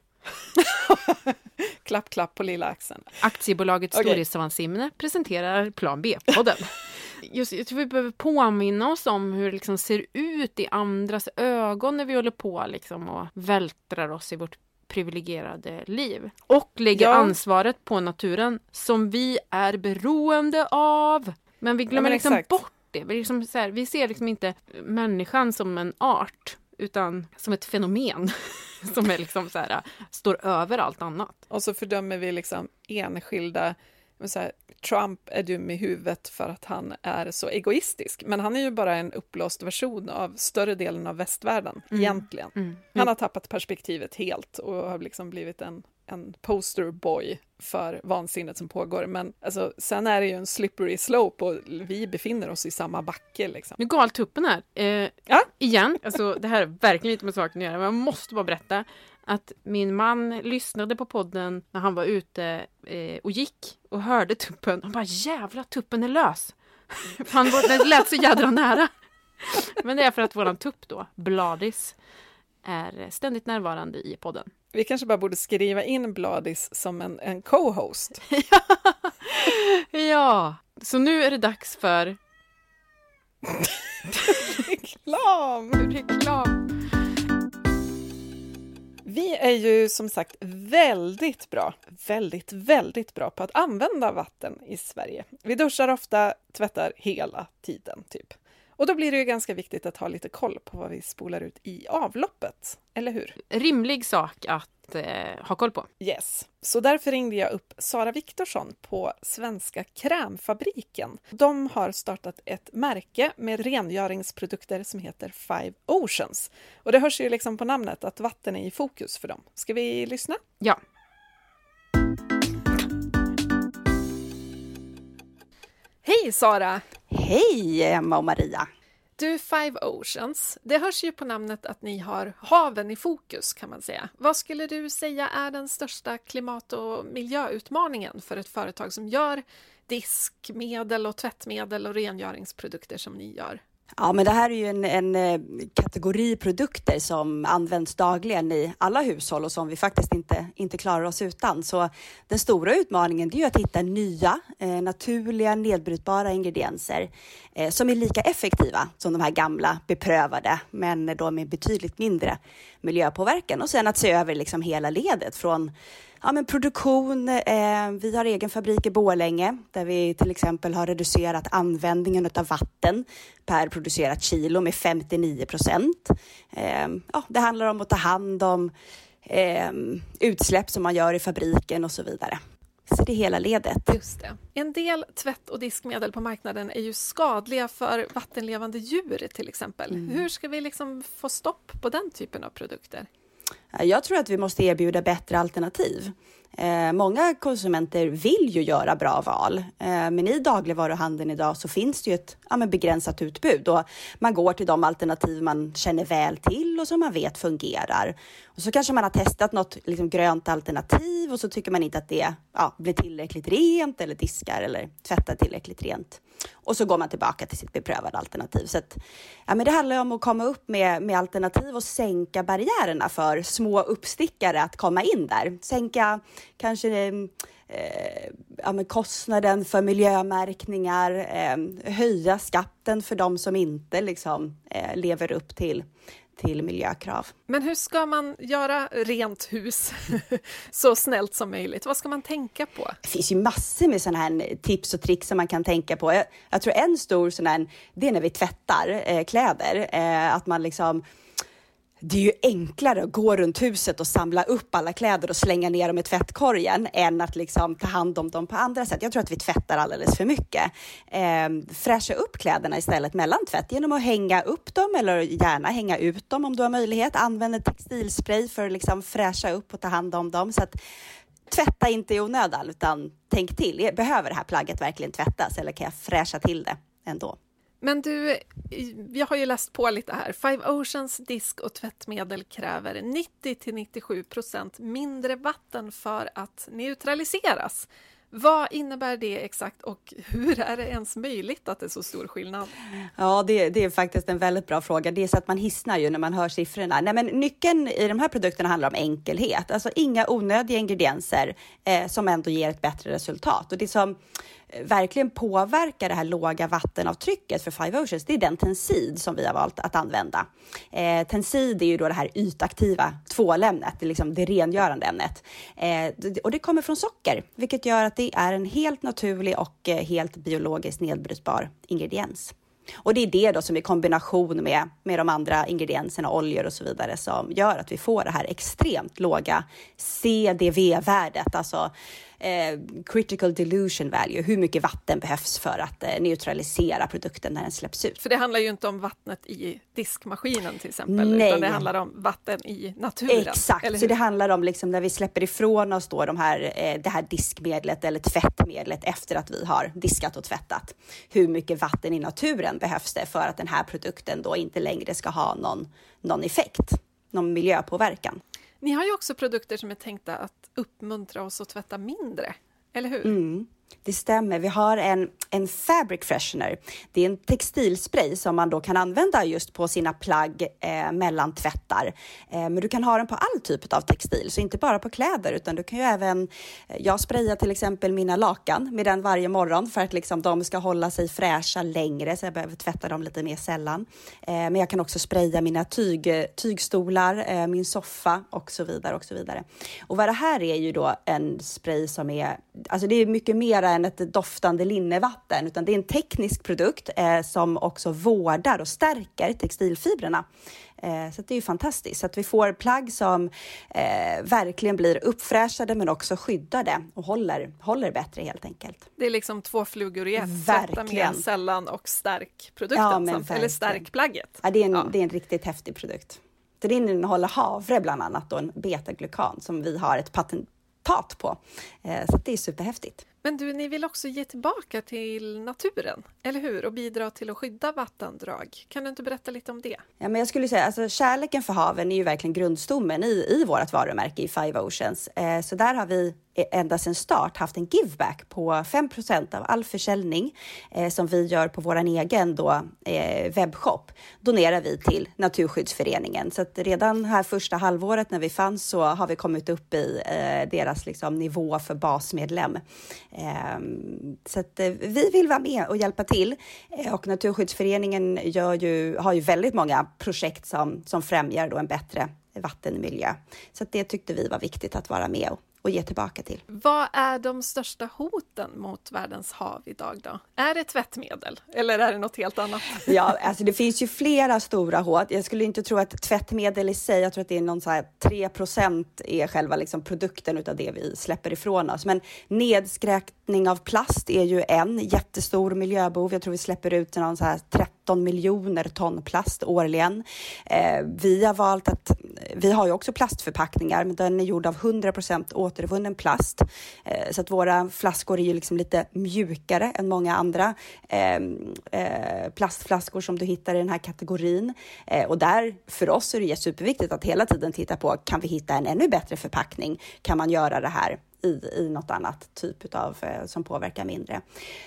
Klapp, klapp på lilla axeln. Aktiebolaget Okej. Storhetsvann presenterar Plan B-podden. Just, jag tror vi behöver påminna oss om hur det liksom ser ut i andras ögon när vi håller på liksom och vältrar oss i vårt privilegierade liv. Och lägger Ja. ansvaret på naturen som vi är beroende av. Men vi glömmer men liksom exakt. bort det. Vi, liksom så här, vi ser liksom inte människan som en art utan som ett fenomen som är liksom så här, står över allt annat. Och så fördömer vi liksom enskilda, så här, Trump är dum i huvudet för att han är så egoistisk. Men han är ju bara en uppblåst version av större delen av västvärlden, egentligen. Mm. Han har tappat perspektivet helt och har liksom blivit en, en posterboy för vansinnet som pågår. Men alltså, sen är det ju en slippery slope och vi befinner oss i samma backe. Liksom. Nu gal tuppen här. Eh, Ja. Igen, alltså det här är verkligen inte med saken att göra, men jag måste bara berätta att min man lyssnade på podden när han var ute eh, och gick och hörde tuppen. Han bara jävla tuppen är lös. Han var, det lät så jädra nära. Men det är för att våran tupp då, Bladis, är ständigt närvarande i podden. Vi kanske bara borde skriva in Bladis som en, en co-host. Ja, så nu är det dags för Reklam! reklam. Vi är ju som sagt väldigt bra, väldigt, väldigt bra på att använda vatten i Sverige. Vi duschar ofta, tvättar hela tiden, typ. Och då blir det ju ganska viktigt att ha lite koll på vad vi spolar ut i avloppet, eller hur? Rimlig sak att eh, ha koll på. Yes. Så därför ringde jag upp Sara Viktorsson på Svenska Krämfabriken. De har startat ett märke med rengöringsprodukter som heter Five Oceans. Och det hörs ju liksom på namnet att vatten är i fokus för dem. Ska vi lyssna? Ja. Hej Sara! Hej Emma och Maria! Du, Five Oceans, det hörs ju på namnet att ni har haven i fokus kan man säga. Vad skulle du säga är den största klimat och miljöutmaningen för ett företag som gör diskmedel och tvättmedel och rengöringsprodukter som ni gör? Ja, men det här är ju en, en eh, kategori produkter som används dagligen i alla hushåll och som vi faktiskt inte, inte klarar oss utan. Så den stora utmaningen är ju att hitta nya, eh, naturliga, nedbrytbara ingredienser eh, som är lika effektiva som de här gamla beprövade, men då med betydligt mindre miljöpåverkan. Och sen att se över liksom hela ledet från Ja, men produktion. Eh, vi har egen fabrik i Borlänge där vi till exempel har reducerat användningen av vatten per producerat kilo med 59 procent. Eh, ja, det handlar om att ta hand om eh, utsläpp som man gör i fabriken och så vidare. Så det är hela ledet. Just det. En del tvätt och diskmedel på marknaden är ju skadliga för vattenlevande djur till exempel. Hur ska vi liksom få stopp på den typen av produkter? Eh, jag tror att vi måste erbjuda bättre alternativ. Eh, många konsumenter vill ju göra bra val, eh, men i dagligvaruhandeln idag så finns det ju ett ja, men begränsat utbud och man går till de alternativ man känner väl till och som man vet fungerar. Och så kanske man har testat något liksom, grönt alternativ och så tycker man inte att det ja, blir tillräckligt rent eller diskar eller tvättar tillräckligt rent. Och så går man tillbaka till sitt beprövade alternativ. Så att, ja, men det handlar om att komma upp med, med alternativ och sänka barriärerna för små uppstickare att komma in där. Sänka kanske eh, ja, men kostnaden för miljömärkningar, eh, höja skatten för de som inte liksom, eh, lever upp till, till miljökrav. Men hur ska man göra rent hus så snällt som möjligt? Vad ska man tänka på? Det finns ju massor med sådana här tips och tricks som man kan tänka på. Jag, jag tror en stor sån här, det är när vi tvättar eh, kläder, eh, att man liksom det är ju enklare att gå runt huset och samla upp alla kläder och slänga ner dem i tvättkorgen än att liksom ta hand om dem på andra sätt. Jag tror att vi tvättar alldeles för mycket. Eh, fräscha upp kläderna istället mellan tvätt genom att hänga upp dem eller gärna hänga ut dem om du har möjlighet. Använd textilspray för att liksom fräscha upp och ta hand om dem. Så att, tvätta inte i onödan utan tänk till. Behöver det här plagget verkligen tvättas eller kan jag fräscha till det ändå? Men du, jag har ju läst på lite här. Five Oceans disk och tvättmedel kräver 90 till 97 procent mindre vatten för att neutraliseras. Vad innebär det exakt och hur är det ens möjligt att det är så stor skillnad? Ja, det, det är faktiskt en väldigt bra fråga. Det är så att man hissnar ju när man hör siffrorna. Nej, men nyckeln i de här produkterna handlar om enkelhet, alltså inga onödiga ingredienser eh, som ändå ger ett bättre resultat. Och det som verkligen påverkar det här låga vattenavtrycket för Five Oceans, det är den tensid som vi har valt att använda. Eh, tensid är ju då det här ytaktiva tvålämnet, det, liksom det rengörande ämnet. Eh, och det kommer från socker, vilket gör att det är en helt naturlig och eh, helt biologiskt nedbrytbar ingrediens. Och det är det då som i kombination med, med de andra ingredienserna, oljor och så vidare, som gör att vi får det här extremt låga CDV-värdet, alltså eh, critical dilution value, hur mycket vatten behövs för att eh, neutralisera produkten när den släpps ut. För det handlar ju inte om vattnet i diskmaskinen till exempel, Nej. utan det handlar om vatten i naturen. Exakt, så det handlar om liksom när vi släpper ifrån oss då de här, eh, det här diskmedlet eller tvättmedlet efter att vi har diskat och tvättat. Hur mycket vatten i naturen behövs det för att den här produkten då inte längre ska ha någon, någon effekt, någon miljöpåverkan. Ni har ju också produkter som är tänkta att uppmuntra oss att tvätta mindre, eller hur? Mm. Det stämmer. Vi har en, en fabric freshener. Det är en textilspray som man då kan använda just på sina plagg eh, mellan tvättar. Eh, men du kan ha den på all typ av textil, så inte bara på kläder, utan du kan ju även. Eh, jag sprayar till exempel mina lakan med den varje morgon för att liksom de ska hålla sig fräscha längre, så jag behöver tvätta dem lite mer sällan. Eh, men jag kan också spraya mina tyg, tygstolar, eh, min soffa och så vidare och så vidare. Och vad det här är ju då en spray som är, alltså det är mycket mer än ett doftande linnevatten, utan det är en teknisk produkt eh, som också vårdar och stärker textilfibrerna. Eh, så det är ju fantastiskt, så att vi får plagg som eh, verkligen blir uppfräschade men också skyddade och håller, håller bättre helt enkelt. Det är liksom två flugor i ett, verkligen. mer sällan och stärk produkten, ja, eller stärk plagget. Ja, det, är en, ja. det är en riktigt häftig produkt. Den innehåller havre bland annat och en betaglukan som vi har ett resultat på. Eh, så det är superhäftigt. Men du, ni vill också ge tillbaka till naturen, eller hur? Och bidra till att skydda vattendrag. Kan du inte berätta lite om det? Ja, men jag skulle säga, alltså kärleken för haven är ju verkligen grundstommen i, i vårt varumärke i Five Oceans. Eh, så där har vi eh, ända sedan start haft en giveback på 5% av all försäljning eh, som vi gör på vår egen då, eh, webbshop donerar vi till Naturskyddsföreningen. Så att redan här första halvåret när vi fanns så har vi kommit upp i eh, deras liksom, nivå för basmedlem. Ehm, så att eh, vi vill vara med och hjälpa till eh, och Naturskyddsföreningen gör ju, har ju väldigt många projekt som, som främjar då en bättre vattenmiljö. Så att det tyckte vi var viktigt att vara med och och ge tillbaka till. Vad är de största hoten mot världens hav idag då? Är det tvättmedel eller är det något helt annat? Ja, alltså det finns ju flera stora hot. Jag skulle inte tro att tvättmedel i sig, jag tror att det är någon så här 3% är själva liksom produkten utav det vi släpper ifrån oss. Men nedskräpning av plast är ju en jättestor miljöbov. Jag tror vi släpper ut någon så här 13 miljoner ton plast årligen. Eh, vi har valt att, vi har ju också plastförpackningar, men den är gjord av 100 återvunnen plast. Eh, så att våra flaskor är ju liksom lite mjukare än många andra ehm, eh, plastflaskor som du hittar i den här kategorin. Eh, och där, för oss är det superviktigt att hela tiden titta på, kan vi hitta en ännu bättre förpackning? Kan man göra det här i, i något annat typ av eh, som påverkar mindre.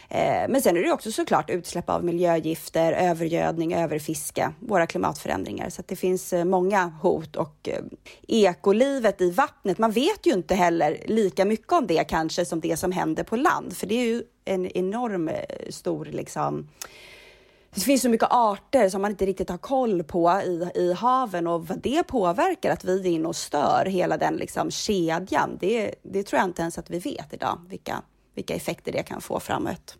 Eh, men sen är det också såklart utsläpp av miljögifter, övergödning, överfiske, våra klimatförändringar. Så att det finns eh, många hot och eh, ekolivet i vattnet. Man vet ju inte heller lika mycket om det kanske som det som händer på land, för det är ju en enorm eh, stor liksom det finns så mycket arter som man inte riktigt har koll på i, i haven och vad det påverkar, att vi är inne och stör hela den liksom kedjan. Det, det tror jag inte ens att vi vet idag, vilka, vilka effekter det kan få framåt.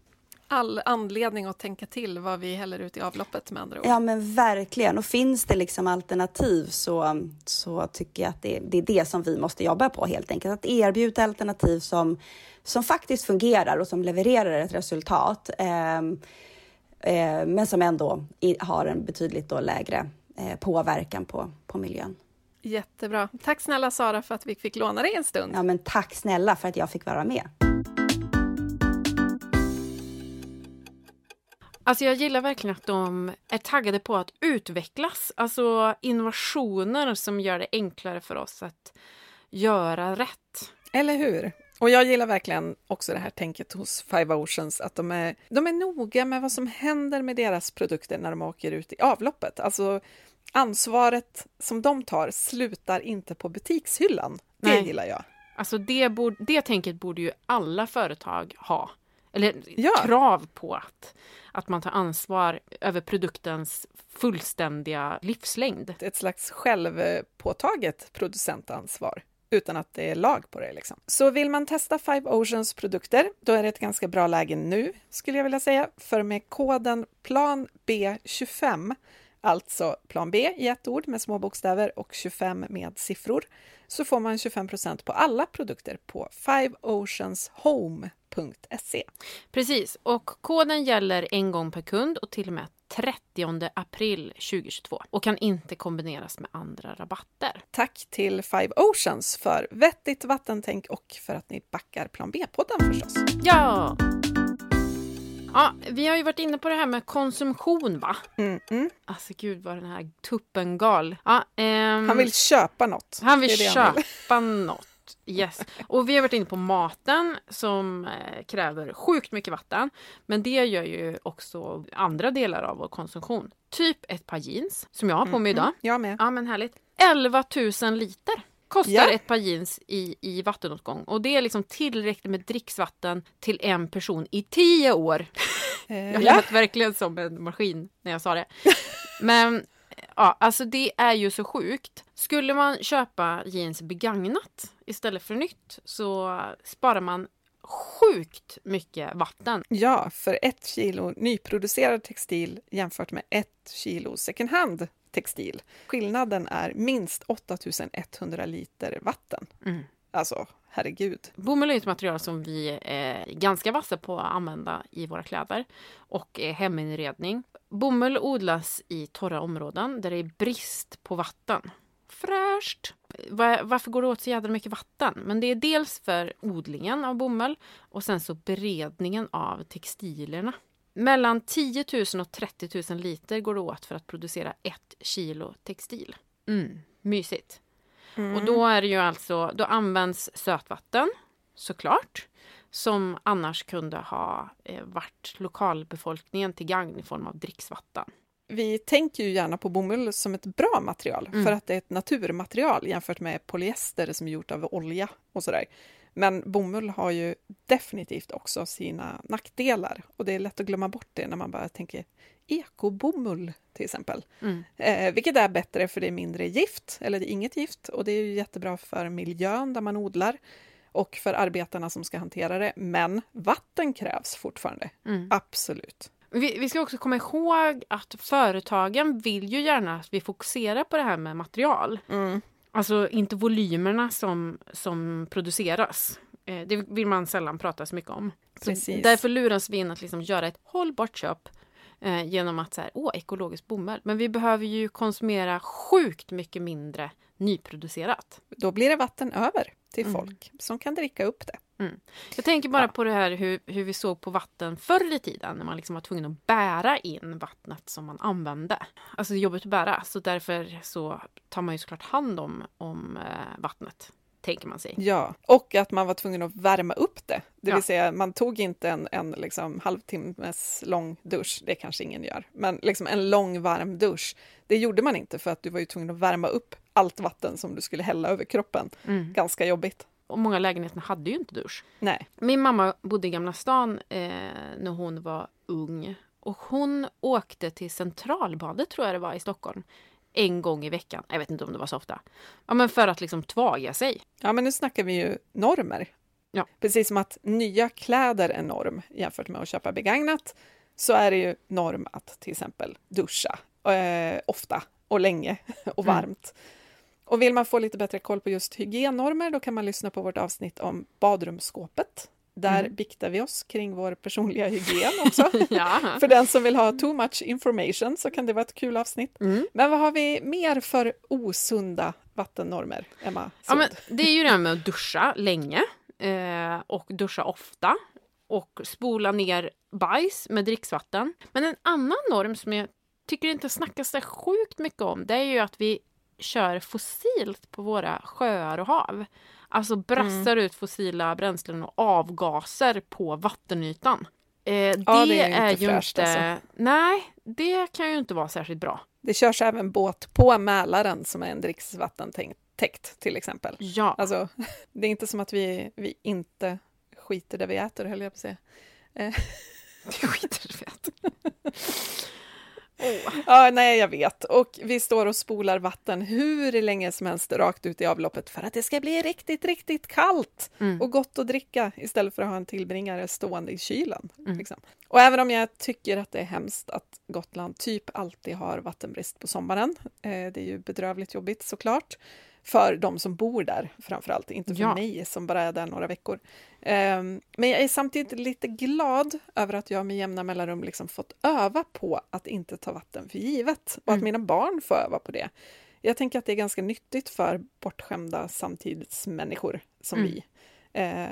all anledning att tänka till vad vi häller ut i avloppet med andra ord. Ja men verkligen. Och finns det liksom alternativ så, så tycker jag att det, det är det som vi måste jobba på helt enkelt. Att erbjuda alternativ som, som faktiskt fungerar och som levererar ett resultat. Eh, eh, men som ändå i, har en betydligt då lägre eh, påverkan på, på miljön. Jättebra. Tack snälla Sara för att vi fick låna dig en stund. Ja men tack snälla för att jag fick vara med. Alltså jag gillar verkligen att de är taggade på att utvecklas. Alltså innovationer som gör det enklare för oss att göra rätt. Eller hur? Och jag gillar verkligen också det här tänket hos Five Oceans, att de är, de är noga med vad som händer med deras produkter när de åker ut i avloppet. Alltså ansvaret som de tar slutar inte på butikshyllan. Det Nej. gillar jag. Alltså det, borde, det tänket borde ju alla företag ha. Eller Ja. krav på att, att man tar ansvar över produktens fullständiga livslängd. Ett slags självpåtaget producentansvar utan att det är lag på det. Liksom. Så vill man testa Five Oceans produkter, då är det ett ganska bra läge nu, skulle jag vilja säga. För med koden PLANB25 alltså plan B i ett ord med små bokstäver och 25 med siffror, så får man 25% på alla produkter på fiveoceanshome.se. Precis, och koden gäller en gång per kund och till och med 30 april 2022 och kan inte kombineras med andra rabatter. Tack till Five Oceans för vettigt vattentänk och för att ni backar plan B-podden förstås. Ja! Ja, vi har ju varit inne på det här med konsumtion, va? Mm, mm. Alltså gud vad den här tuppen gal. Ja, ehm, Han vill köpa något. han vill Det det han köpa något. Yes. Och vi har varit inne på maten som eh, kräver sjukt mycket vatten. Men det gör ju också andra delar av vår konsumtion. Typ ett par jeans som jag har på mig idag. Mm, jag med. Ja men härligt. 11 000 liter kostar Ja. ett par jeans i, i vattenåtgång. Och det är liksom tillräckligt med dricksvatten till en person i 10 år. Eh, Jag ja. lät verkligen som en maskin när jag sa det. Men ja, alltså det är ju så sjukt. Skulle man köpa jeans begagnat istället för nytt så sparar man sjukt mycket vatten. ja, för ett kilo nyproducerad textil jämfört med ett kilo second hand textil. Skillnaden är minst 8100 liter vatten. Mm. Alltså, herregud. Bomull är ett material som vi är ganska vassa på att använda i våra kläder och eh, heminredning. Bomull odlas i torra områden där det är brist på vatten. Fräscht! Va- Varför går det åt så jädra mycket vatten? Men det är dels för odlingen av bomull och sen så beredningen av textilerna. Mellan 10 000 och 30 000 liter går det åt för att producera ett kilo textil. Mm, mysigt. Och då är det ju alltså, då används sötvatten såklart som annars kunde ha eh, varit lokalbefolkningen till gagn i form av dricksvatten. Vi tänker ju gärna på bomull som ett bra material Mm. för att det är ett naturmaterial jämfört med polyester som är gjort av olja och sådär. Men bomull har ju definitivt också sina nackdelar och det är lätt att glömma bort det när man bara tänker ekobomull till exempel. Mm. Eh, vilket är bättre för det är mindre gift, eller det är inget gift och det är ju jättebra för miljön där man odlar och för arbetarna som ska hantera det. Men vatten krävs fortfarande, Mm. absolut. Vi, vi ska också komma ihåg att företagen vill ju gärna att vi fokuserar på det här med material. Alltså inte volymerna som, som produceras. Eh, det vill man sällan prata så mycket om. Därför luras vi in att liksom göra ett hållbart köp eh, genom att så här, åh, ekologisk bomull. Men vi behöver ju konsumera sjukt mycket mindre nyproducerat. Då blir det vatten över till Mm. folk som kan dricka upp det. Jag tänker bara Ja. på det här hur, hur vi såg på vatten förr i tiden när man liksom var tvungen att bära in vattnet som man använde. Alltså det är jobbigt att bära så därför så tar man ju såklart hand om, om eh, vattnet, tänker man sig. Ja, och att man var tvungen att värma upp det. Det Ja. vill säga, man tog inte en, en liksom halvtimmes lång dusch, det kanske ingen gör, men liksom en lång varm dusch. Det gjorde man inte för att du var ju tvungen att värma upp allt vatten som du skulle hälla över kroppen. Mm. Ganska jobbigt. Och många lägenheter hade ju inte dusch. Nej. Min mamma bodde i Gamla stan eh, när hon var ung. Och hon åkte till Centralbadet, tror jag det var, i Stockholm. En gång i veckan. Jag vet inte om det var så ofta. Ja, men för att liksom tvaga sig. Ja, men nu snackar vi ju normer. Ja. Precis som att nya kläder är norm jämfört med att köpa begagnat, så är det ju norm att till exempel duscha eh, ofta och länge och Mm. Och vill man få lite bättre koll på just hygiennormer, då kan man lyssna på vårt avsnitt om badrumsskåpet. Där Mm. biktar vi oss kring vår personliga hygien också. För den som vill ha too much information så kan det vara ett kul avsnitt. Mm. Men vad har vi mer för osunda vattennormer, Emma? Ja, men det är ju det här med att duscha länge eh, och duscha ofta och spola ner bajs med dricksvatten. Men en annan norm som jag tycker inte snackas så sjukt mycket om det är ju att vi kör fossilt på våra sjöar och hav. Alltså brassar ut fossila bränslen och avgaser på vattenytan. Eh, det, det är är, inte ju fräscht, inte... alltså. Nej, det kan ju inte vara särskilt bra. Det körs även båt på Mälaren som är en dricksvattentäkt till exempel. Ja. Alltså, det är inte som att vi, vi inte skiter där vi äter, höll jag på att säga. Det skiter i det. Åh. Ja, nej, jag vet. Och vi står och spolar vatten hur länge som helst rakt ut i avloppet för att det ska bli riktigt, riktigt kallt Mm. och gott att dricka istället för att ha en tillbringare stående i kylen. Mm. Liksom. Och även om jag tycker att det är hemskt att Gotland typ alltid har vattenbrist på sommaren, eh, det är ju bedrövligt jobbigt såklart, för de som bor där framförallt, inte för Ja. mig som bara är där några veckor. Ehm, men jag är samtidigt lite glad över att jag med jämna mellanrum liksom fått öva på att inte ta vatten för givet och att Mm. mina barn får öva på det. Jag tänker att det är ganska nyttigt för bortskämda samtidsmänniskor som Mm. vi. Eh,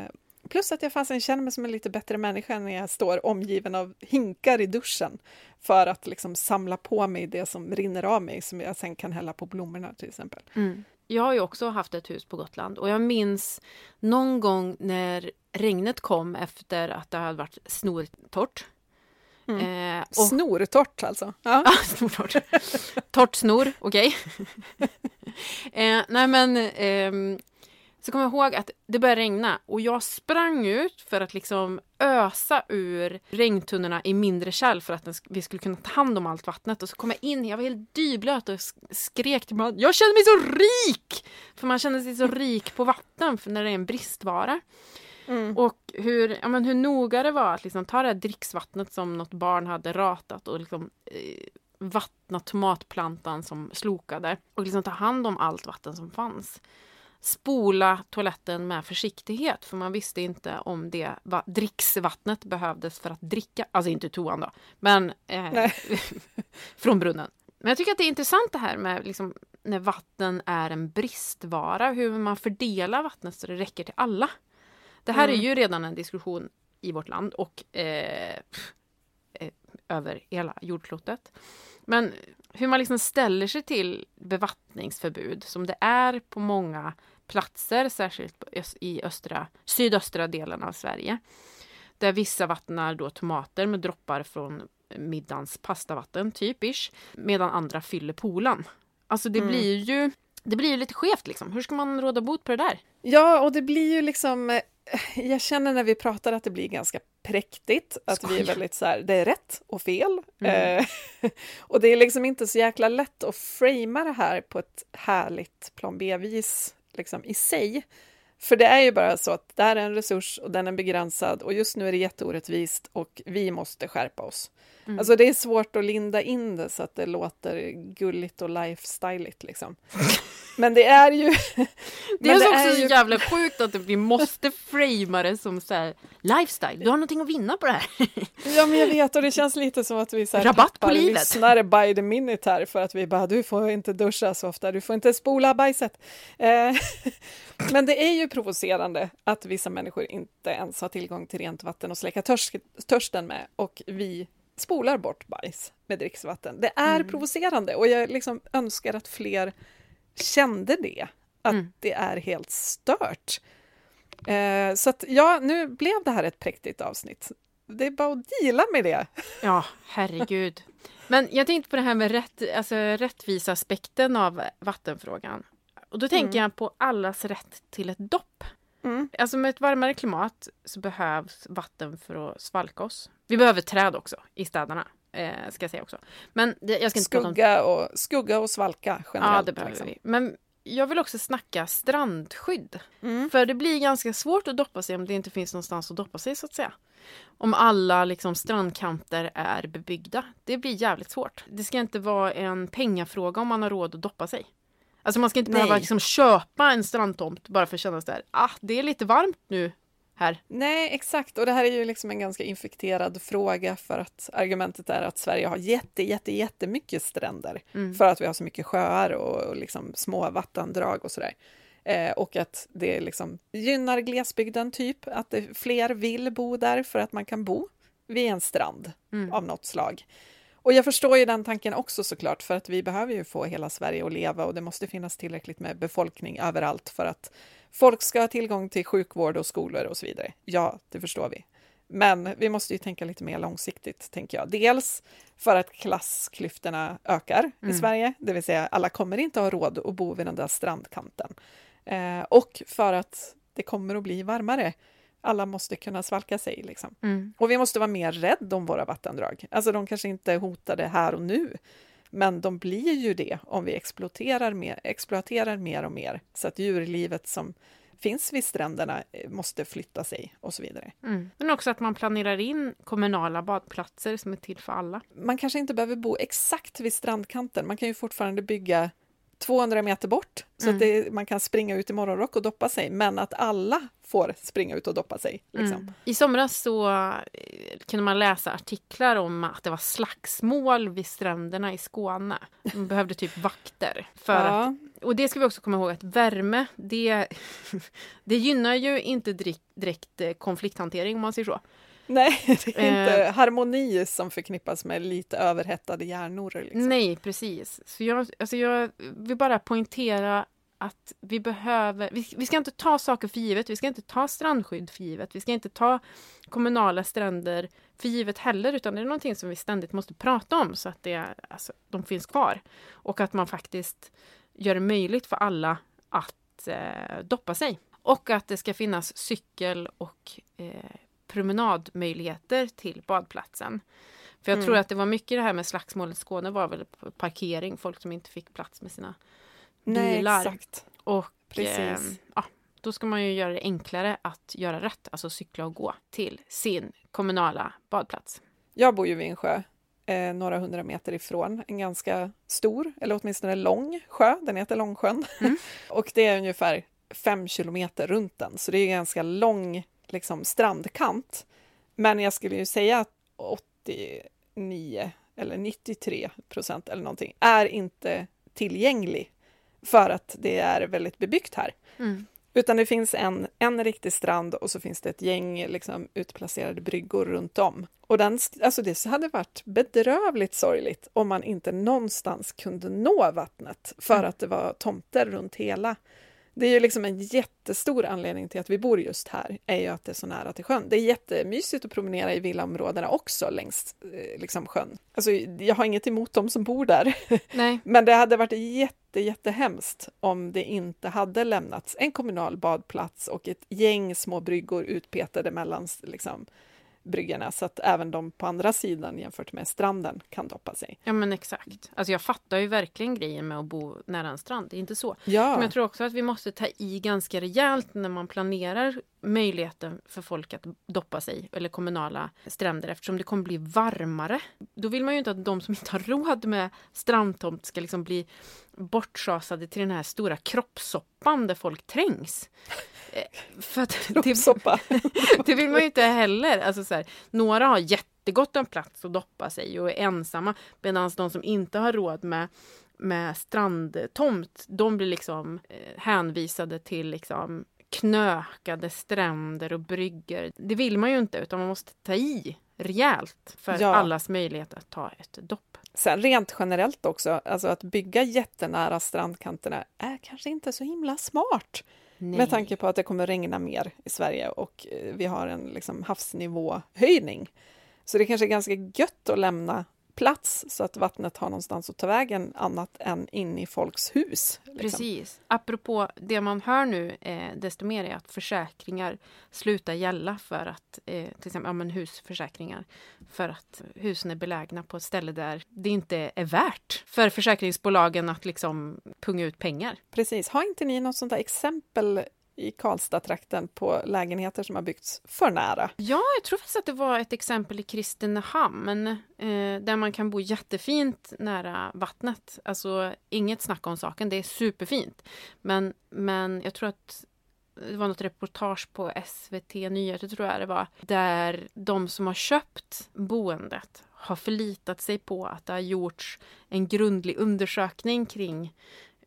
plus att jag fasen känner mig som en lite bättre människa när jag står omgiven av hinkar i duschen för att liksom samla på mig det som rinner av mig som jag sen kan hälla på blommorna till exempel. Mm. Jag har ju också haft ett hus på Gotland och jag minns någon gång när regnet kom efter att det hade varit snortorrt. Eh, och, Snortorrt alltså. Ja. Snortorrt. Torrt snor, okej. eh, nej men, ehm, så kommer jag ihåg att det började regna och jag sprang ut för att liksom ösa ur regntunnorna i mindre kärl för att vi skulle kunna ta hand om allt vattnet. Och så kom jag in, jag var helt dyblöt och sk- skrek till mig Jag känner mig så rik! För man känner sig så rik på vatten för när det är en bristvara. Mm. Och hur, ja, men hur noga det var att liksom ta det här dricksvattnet som något barn hade ratat och liksom, eh, vattna tomatplantan som slokade och liksom ta hand om allt vatten som fanns. Spola toaletten med försiktighet för man visste inte om det va- dricksvattnet behövdes för att dricka, alltså inte toan då, men eh, från brunnen. Men jag tycker att det är intressant det här med liksom, när vatten är en bristvara, hur man fördelar vattnet så det räcker till alla. Det här Mm. är ju redan en diskussion i vårt land och eh, eh, över hela jordklotet. Men hur man liksom ställer sig till bevattningsförbud som det är på många platser, särskilt i östra, sydöstra delen av Sverige. Där vissa vattnar då tomater med droppar från middagens pastavatten, typisch, medan andra fyller poolen. Alltså det Mm. blir ju det blir ju lite skevt liksom. Hur ska man råda bot på det där? Ja, och det blir ju liksom... eh, Jag känner när vi pratar att det blir ganska präktigt, att vi är Skoja. väldigt så här, det är rätt och fel. Mm. Eh, och det är liksom inte så jäkla lätt att framea det här på ett härligt plan B-vis liksom, i sig. För det är ju bara så att det här är en resurs och den är begränsad och just nu är det jätteorättvist och vi måste skärpa oss. Mm. Alltså det är svårt att linda in det så att det låter gulligt och lifestyleigt liksom. Men det är ju... Det är men också så ju- jävla sjukt att vi måste framea det som så här, lifestyle. Du har någonting att vinna på det här. Ja, men jag vet och det känns lite som att vi så här Rabatt på livet. lyssnare by the minute här för att vi bara, du får inte duscha så ofta, du får inte spola bajset. Eh, men det är ju provocerande att vissa människor inte ens har tillgång till rent vatten att släcka törsk, törsten med och vi spolar bort bajs med dricksvatten. Det är Mm. provocerande och jag liksom önskar att fler kände det, att Mm. det är helt stört. Eh, så att ja, nu blev det här ett präktigt avsnitt. Det är bara att deala med det. Ja, herregud. Men jag tänkte på det här med rätt, alltså, rättviseaspekten av vattenfrågan. Och då tänker Mm. jag på allas rätt till ett dopp. Mm. Alltså med ett varmare klimat så behövs vatten för att svalka oss. Vi behöver träd också i städerna, eh, ska jag säga också. Men det, jag ska inte prata om Skugga och, skugga och svalka generellt. Ja, det behöver liksom. vi. Men jag vill också snacka strandskydd. Mm. För det blir ganska svårt att doppa sig om det inte finns någonstans att doppa sig så att säga. Om alla liksom, strandkanter är bebyggda. Det blir jävligt svårt. Det ska inte vara en pengafråga om man har råd att doppa sig. Alltså man ska inte behöva Nej. liksom, köpa en strandtomt bara för att känna så här, ah, det är lite varmt nu här. Nej, exakt. Och det här är ju liksom en ganska infekterad fråga för att argumentet är att Sverige har jätte, jätte, jättemycket stränder Mm. för att vi har så mycket sjöar och, och liksom små vattendrag och sådär. Eh, och att det liksom gynnar glesbygden, typ. Att det, fler vill bo där för att man kan bo vid en strand Mm. av något slag. Och jag förstår ju den tanken också såklart, för att vi behöver ju få hela Sverige att leva och det måste finnas tillräckligt med befolkning överallt för att folk ska ha tillgång till sjukvård och skolor och så vidare. Ja, det förstår vi. Men vi måste ju tänka lite mer långsiktigt, tänker jag. Dels för att klassklyftorna ökar i Mm. Sverige, det vill säga alla kommer inte ha råd att bo vid den där strandkanten. Eh, och för att det kommer att bli varmare. Alla måste kunna svalka sig. Liksom. Mm. Och vi måste vara mer rädda om våra vattendrag. Alltså de kanske inte är hotade här och nu, men de blir ju det om vi exploaterar mer, exploaterar mer och mer, så att djurlivet som finns vid stränderna eh, måste flytta sig och så vidare. Mm. Men också att man planerar in kommunala badplatser som är till för alla. Man kanske inte behöver bo exakt vid strandkanten, man kan ju fortfarande bygga 200 meter bort så Mm. att det, man kan springa ut i morgonrock och doppa sig, men att alla får springa ut och doppa sig. Liksom. Mm. I somras så eh, kunde man läsa artiklar om att det var slagsmål vid stränderna i Skåne. De behövde typ vakter. För att, Ja, och det ska vi också komma ihåg att värme, det, det gynnar ju inte direkt, direkt eh, konflikthantering om man säger så. nej, det är inte Eh. harmoni som förknippas med lite överhettade hjärnor. Liksom. Nej, precis. Så jag, alltså jag vill bara poängtera att vi behöver... Vi, vi ska inte ta saker för givet. Vi ska inte ta strandskydd för givet. Vi ska inte ta kommunala stränder för givet heller, utan det är någonting som vi ständigt måste prata om så att det, alltså, de finns kvar. Och att man faktiskt gör det möjligt för alla att eh, doppa sig. Och att det ska finnas cykel och eh, promenadmöjligheter till badplatsen. För jag Mm. tror att det var mycket det här med slagsmålet i Skåne var väl parkering, folk som inte fick plats med sina Nej, bilar. exakt. Och Precis. eh, ja, då ska man ju göra det enklare att göra rätt, alltså cykla och gå till sin kommunala badplats. Jag bor ju vid en sjö, eh, några hundra meter ifrån, en ganska stor, eller åtminstone lång sjö, den heter Långsjön. Mm. och det är ungefär fem kilometer runt den, så det är ganska lång liksom, strandkant. Men jag skulle ju säga att 89 eller 93 procent eller någonting är inte tillgänglig för att det är väldigt bebyggt här. Mm. Utan det finns en, en riktig strand och så finns det ett gäng liksom, utplacerade bryggor runt om. Och den, alltså det hade varit bedrövligt sorgligt om man inte någonstans kunde nå vattnet för Mm. att det var tomter runt hela. Det är ju liksom en jättestor anledning till att vi bor just här, är ju att det är så nära till sjön. Det är jättemysigt att promenera i villaområdena också längs eh, liksom sjön. Alltså, jag har inget emot dem som bor där, Nej, men det hade varit jätte, jättehemskt om det inte hade lämnats en kommunal badplats och ett gäng små bryggor utpetade mellan liksom, bryggorna så att även de på andra sidan jämfört med stranden kan doppa sig. ja men exakt. Alltså jag fattar ju verkligen grejen med att bo nära en strand, det är inte så. Ja, Men jag tror också att vi måste ta i ganska rejält när man planerar möjligheten för folk att doppa sig, eller kommunala stränder, eftersom det kommer bli varmare. Då vill man ju inte att de som inte har råd med strandtomt ska liksom bli bortschasade till den här stora kroppssoppan där folk trängs. Eh, För att det, det vill man ju inte heller. Alltså så här, några har jättegott om plats att doppa sig och är ensamma medan de som inte har råd med, med strandtomt, de blir liksom eh, hänvisade till liksom knökade stränder och bryggor. Det vill man ju inte utan man måste ta i rejält för Ja. allas möjlighet att ta ett dopp. Sen rent generellt också, alltså att bygga jättenära strandkanterna är kanske inte så himla smart. Nej. Med tanke på att det kommer regna mer i Sverige och eh, vi har en liksom, havsnivåhöjning. Så det kanske är ganska gött att lämna plats så att vattnet har någonstans att ta vägen annat än in i folks hus. Liksom. Precis. Apropå det man hör nu eh, desto mer är att försäkringar slutar gälla för att eh, till exempel ja, men husförsäkringar för att husen är belägna på ett ställe där det inte är värt för försäkringsbolagen att liksom punga ut pengar. Precis. Har inte ni något sånt där exempel i Karlstad-trakten på lägenheter som har byggts för nära. Ja, jag tror faktiskt att det var ett exempel i Kristinehamn eh, där man kan bo jättefint nära vattnet. Alltså inget snack om saken, det är superfint. Men, men jag tror att det var något reportage på SVT Nyheter tror jag det var, där de som har köpt boendet har förlitat sig på att det har gjorts en grundlig undersökning kring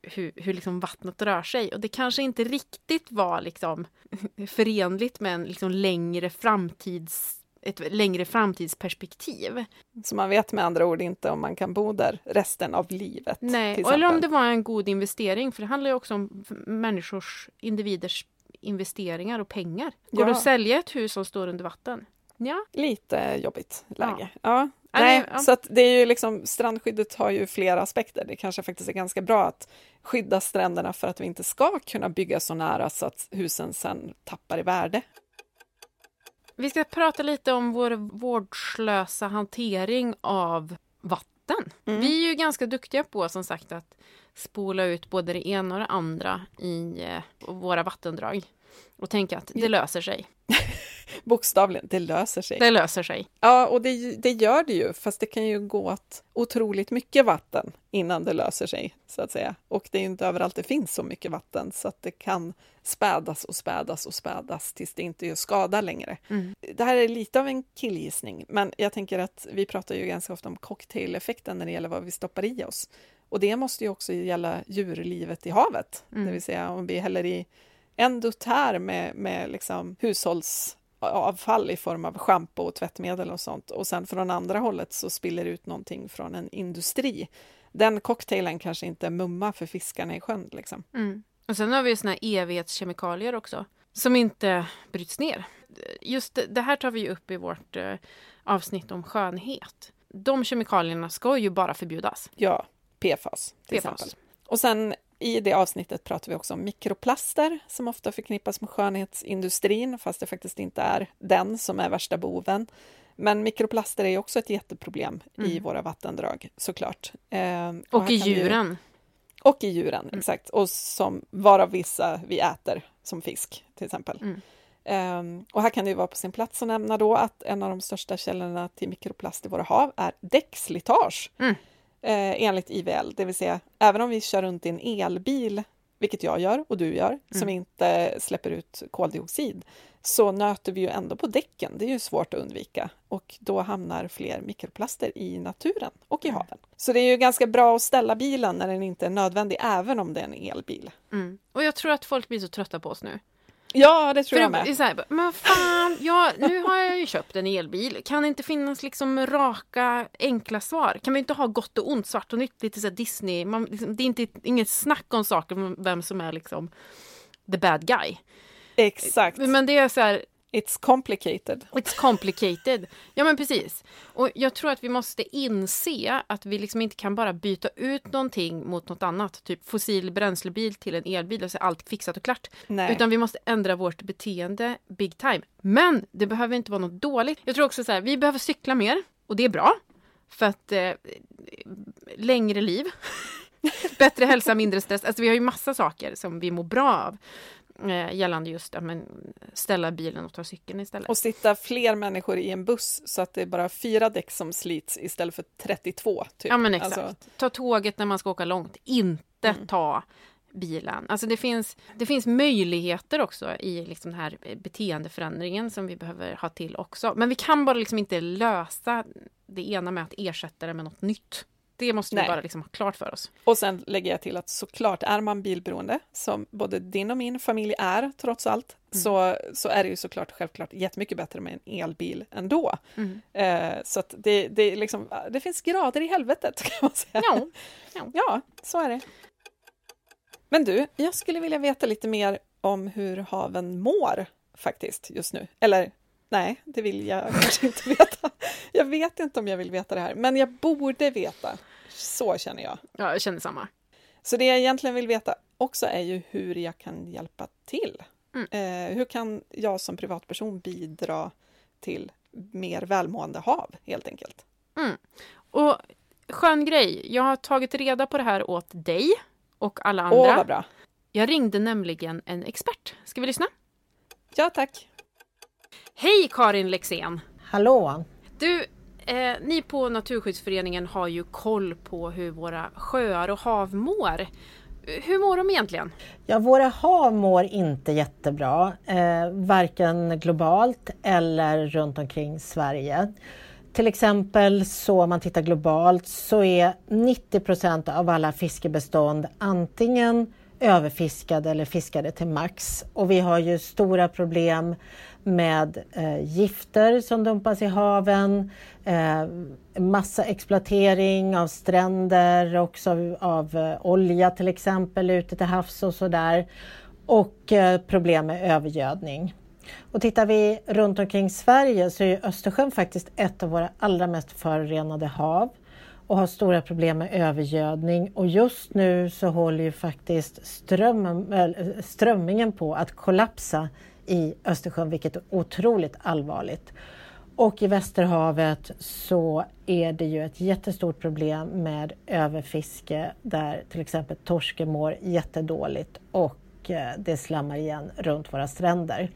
hur, hur liksom vattnet rör sig. Och det kanske inte riktigt var liksom förenligt med en liksom längre framtids ett längre framtidsperspektiv. Så man vet med andra ord inte om man kan bo där resten av livet? Nej, eller om det var en god investering, för det handlar ju också om människors, individers investeringar och pengar. Går ja. det att sälja ett hus som står under vatten? Ja. Lite jobbigt läge. Ja. ja. Nej, ja. så att det är ju liksom, strandskyddet har ju flera aspekter. Det kanske faktiskt är ganska bra att skydda stränderna för att vi inte ska kunna bygga så nära så att husen sen tappar i värde. Vi ska prata lite om vår vårdslösa hantering av vatten. Mm. Vi är ju ganska duktiga på som sagt att spola ut både det ena och det andra i eh, våra vattendrag och tänka att det löser sig. Bokstavligen, det löser sig. Det löser sig. Ja, och det, det gör det ju, fast det kan ju gå åt otroligt mycket vatten innan det löser sig, så att säga. Och det är ju inte överallt det finns så mycket vatten, så att det kan spädas och spädas och spädas tills det inte gör skada längre. Mm. Det här är lite av en killgissning, men jag tänker att vi pratar ju ganska ofta om cocktaileffekten när det gäller vad vi stoppar i oss. Och det måste ju också gälla djurlivet i havet, mm. det vill säga om vi häller i en dutt här med, med liksom hushållsavfall i form av schampo och tvättmedel och sånt och sen från andra hållet så spiller ut någonting från en industri. Den cocktailen kanske inte är mumma för fiskarna i sjön. Liksom. Mm. Och sen har vi såna här evighetskemikalier också som inte bryts ner. Just det, det här tar vi upp i vårt eh, avsnitt om skönhet. De kemikalierna ska ju bara förbjudas. Ja, PFAS till PFAS. exempel. Och sen i det avsnittet pratar vi också om mikroplaster som ofta förknippas med skönhetsindustrin, fast det faktiskt inte är den som är värsta boven. Men mikroplaster är också ett jätteproblem mm. i våra vattendrag såklart. Eh, och, och i djuren. Vi, och i djuren, mm. exakt. Och som, varav vissa vi äter, som fisk till exempel. Mm. Um, och här kan det vara på sin plats att nämna då att en av de största källorna till mikroplast i våra hav är däckslitage. Mm eh, enligt IVL, det vill säga även om vi kör runt i en elbil, vilket jag gör och du gör, mm. som inte släpper ut koldioxid, så nöter vi ju ändå på däcken. Det är ju svårt att undvika och då hamnar fler mikroplaster i naturen och i mm. haven. Så det är ju ganska bra att ställa bilen när den inte är nödvändig, även om det är en elbil. Mm. Och jag tror att folk blir så trötta på oss nu. Ja, det tror För jag med. Så här, men fan, ja, nu har jag ju köpt en elbil. Kan det inte finnas liksom raka, enkla svar? Kan vi inte ha gott och ont, svart och nytt, lite så Disney? Man, liksom, det är inte, inget snack om saker, vem som är liksom the bad guy. Exakt. Men det är så här, It's complicated. It's complicated. Ja men precis. Och jag tror att vi måste inse att vi liksom inte kan bara byta ut någonting mot något annat. Typ fossil bränslebil till en elbil och så är allt fixat och klart. Nej. Utan vi måste ändra vårt beteende big time. Men det behöver inte vara något dåligt. Jag tror också så här, vi behöver cykla mer. Och det är bra. För att eh, längre liv. Bättre hälsa, mindre stress. Alltså vi har ju massa saker som vi mår bra av gällande just att ställa bilen och ta cykeln istället. Och sitta fler människor i en buss så att det är bara fyra däck som slits istället för 32. Typ. Ja men exakt. Alltså... Ta tåget när man ska åka långt, inte mm. ta bilen. Alltså det finns, det finns möjligheter också i liksom den här beteendeförändringen som vi behöver ha till också. Men vi kan bara liksom inte lösa det ena med att ersätta det med något nytt. Det måste Nej. vi bara liksom ha klart för oss. Och sen lägger jag till att såklart är man bilberoende, som både din och min familj är trots allt, mm. så, så är det ju såklart självklart jättemycket bättre med en elbil ändå. Mm. Eh, så att det, det, liksom, det finns grader i helvetet kan man säga. Ja, ja. ja, så är det. Men du, jag skulle vilja veta lite mer om hur haven mår faktiskt just nu. Eller Nej, det vill jag kanske inte veta. Jag vet inte om jag vill veta det här, men jag borde veta. Så känner jag. Ja, jag känner samma. Så det jag egentligen vill veta också är ju hur jag kan hjälpa till. Mm. Eh, hur kan jag som privatperson bidra till mer välmående hav, helt enkelt? Mm. Och skön grej, jag har tagit reda på det här åt dig och alla andra. Åh, vad bra! Jag ringde nämligen en expert. Ska vi lyssna? Ja, tack! Hej Karin Lexén! Hallå! Du, eh, ni på Naturskyddsföreningen har ju koll på hur våra sjöar och hav mår. Hur mår de egentligen? Ja, våra hav mår inte jättebra, eh, varken globalt eller runt omkring Sverige. Till exempel så om man tittar globalt så är 90 procent av alla fiskebestånd antingen överfiskade eller fiskade till max. Och vi har ju stora problem med eh, gifter som dumpas i haven, eh, massa exploatering av stränder, också av, av eh, olja till exempel ute till havs och sådär. Och eh, problem med övergödning. Och tittar vi runt omkring Sverige så är Östersjön faktiskt ett av våra allra mest förorenade hav och har stora problem med övergödning och just nu så håller ju faktiskt ström, eh, strömmingen på att kollapsa i Östersjön, vilket är otroligt allvarligt. Och i Västerhavet så är det ju ett jättestort problem med överfiske där till exempel torsken mår jättedåligt och eh, det slammar igen runt våra stränder.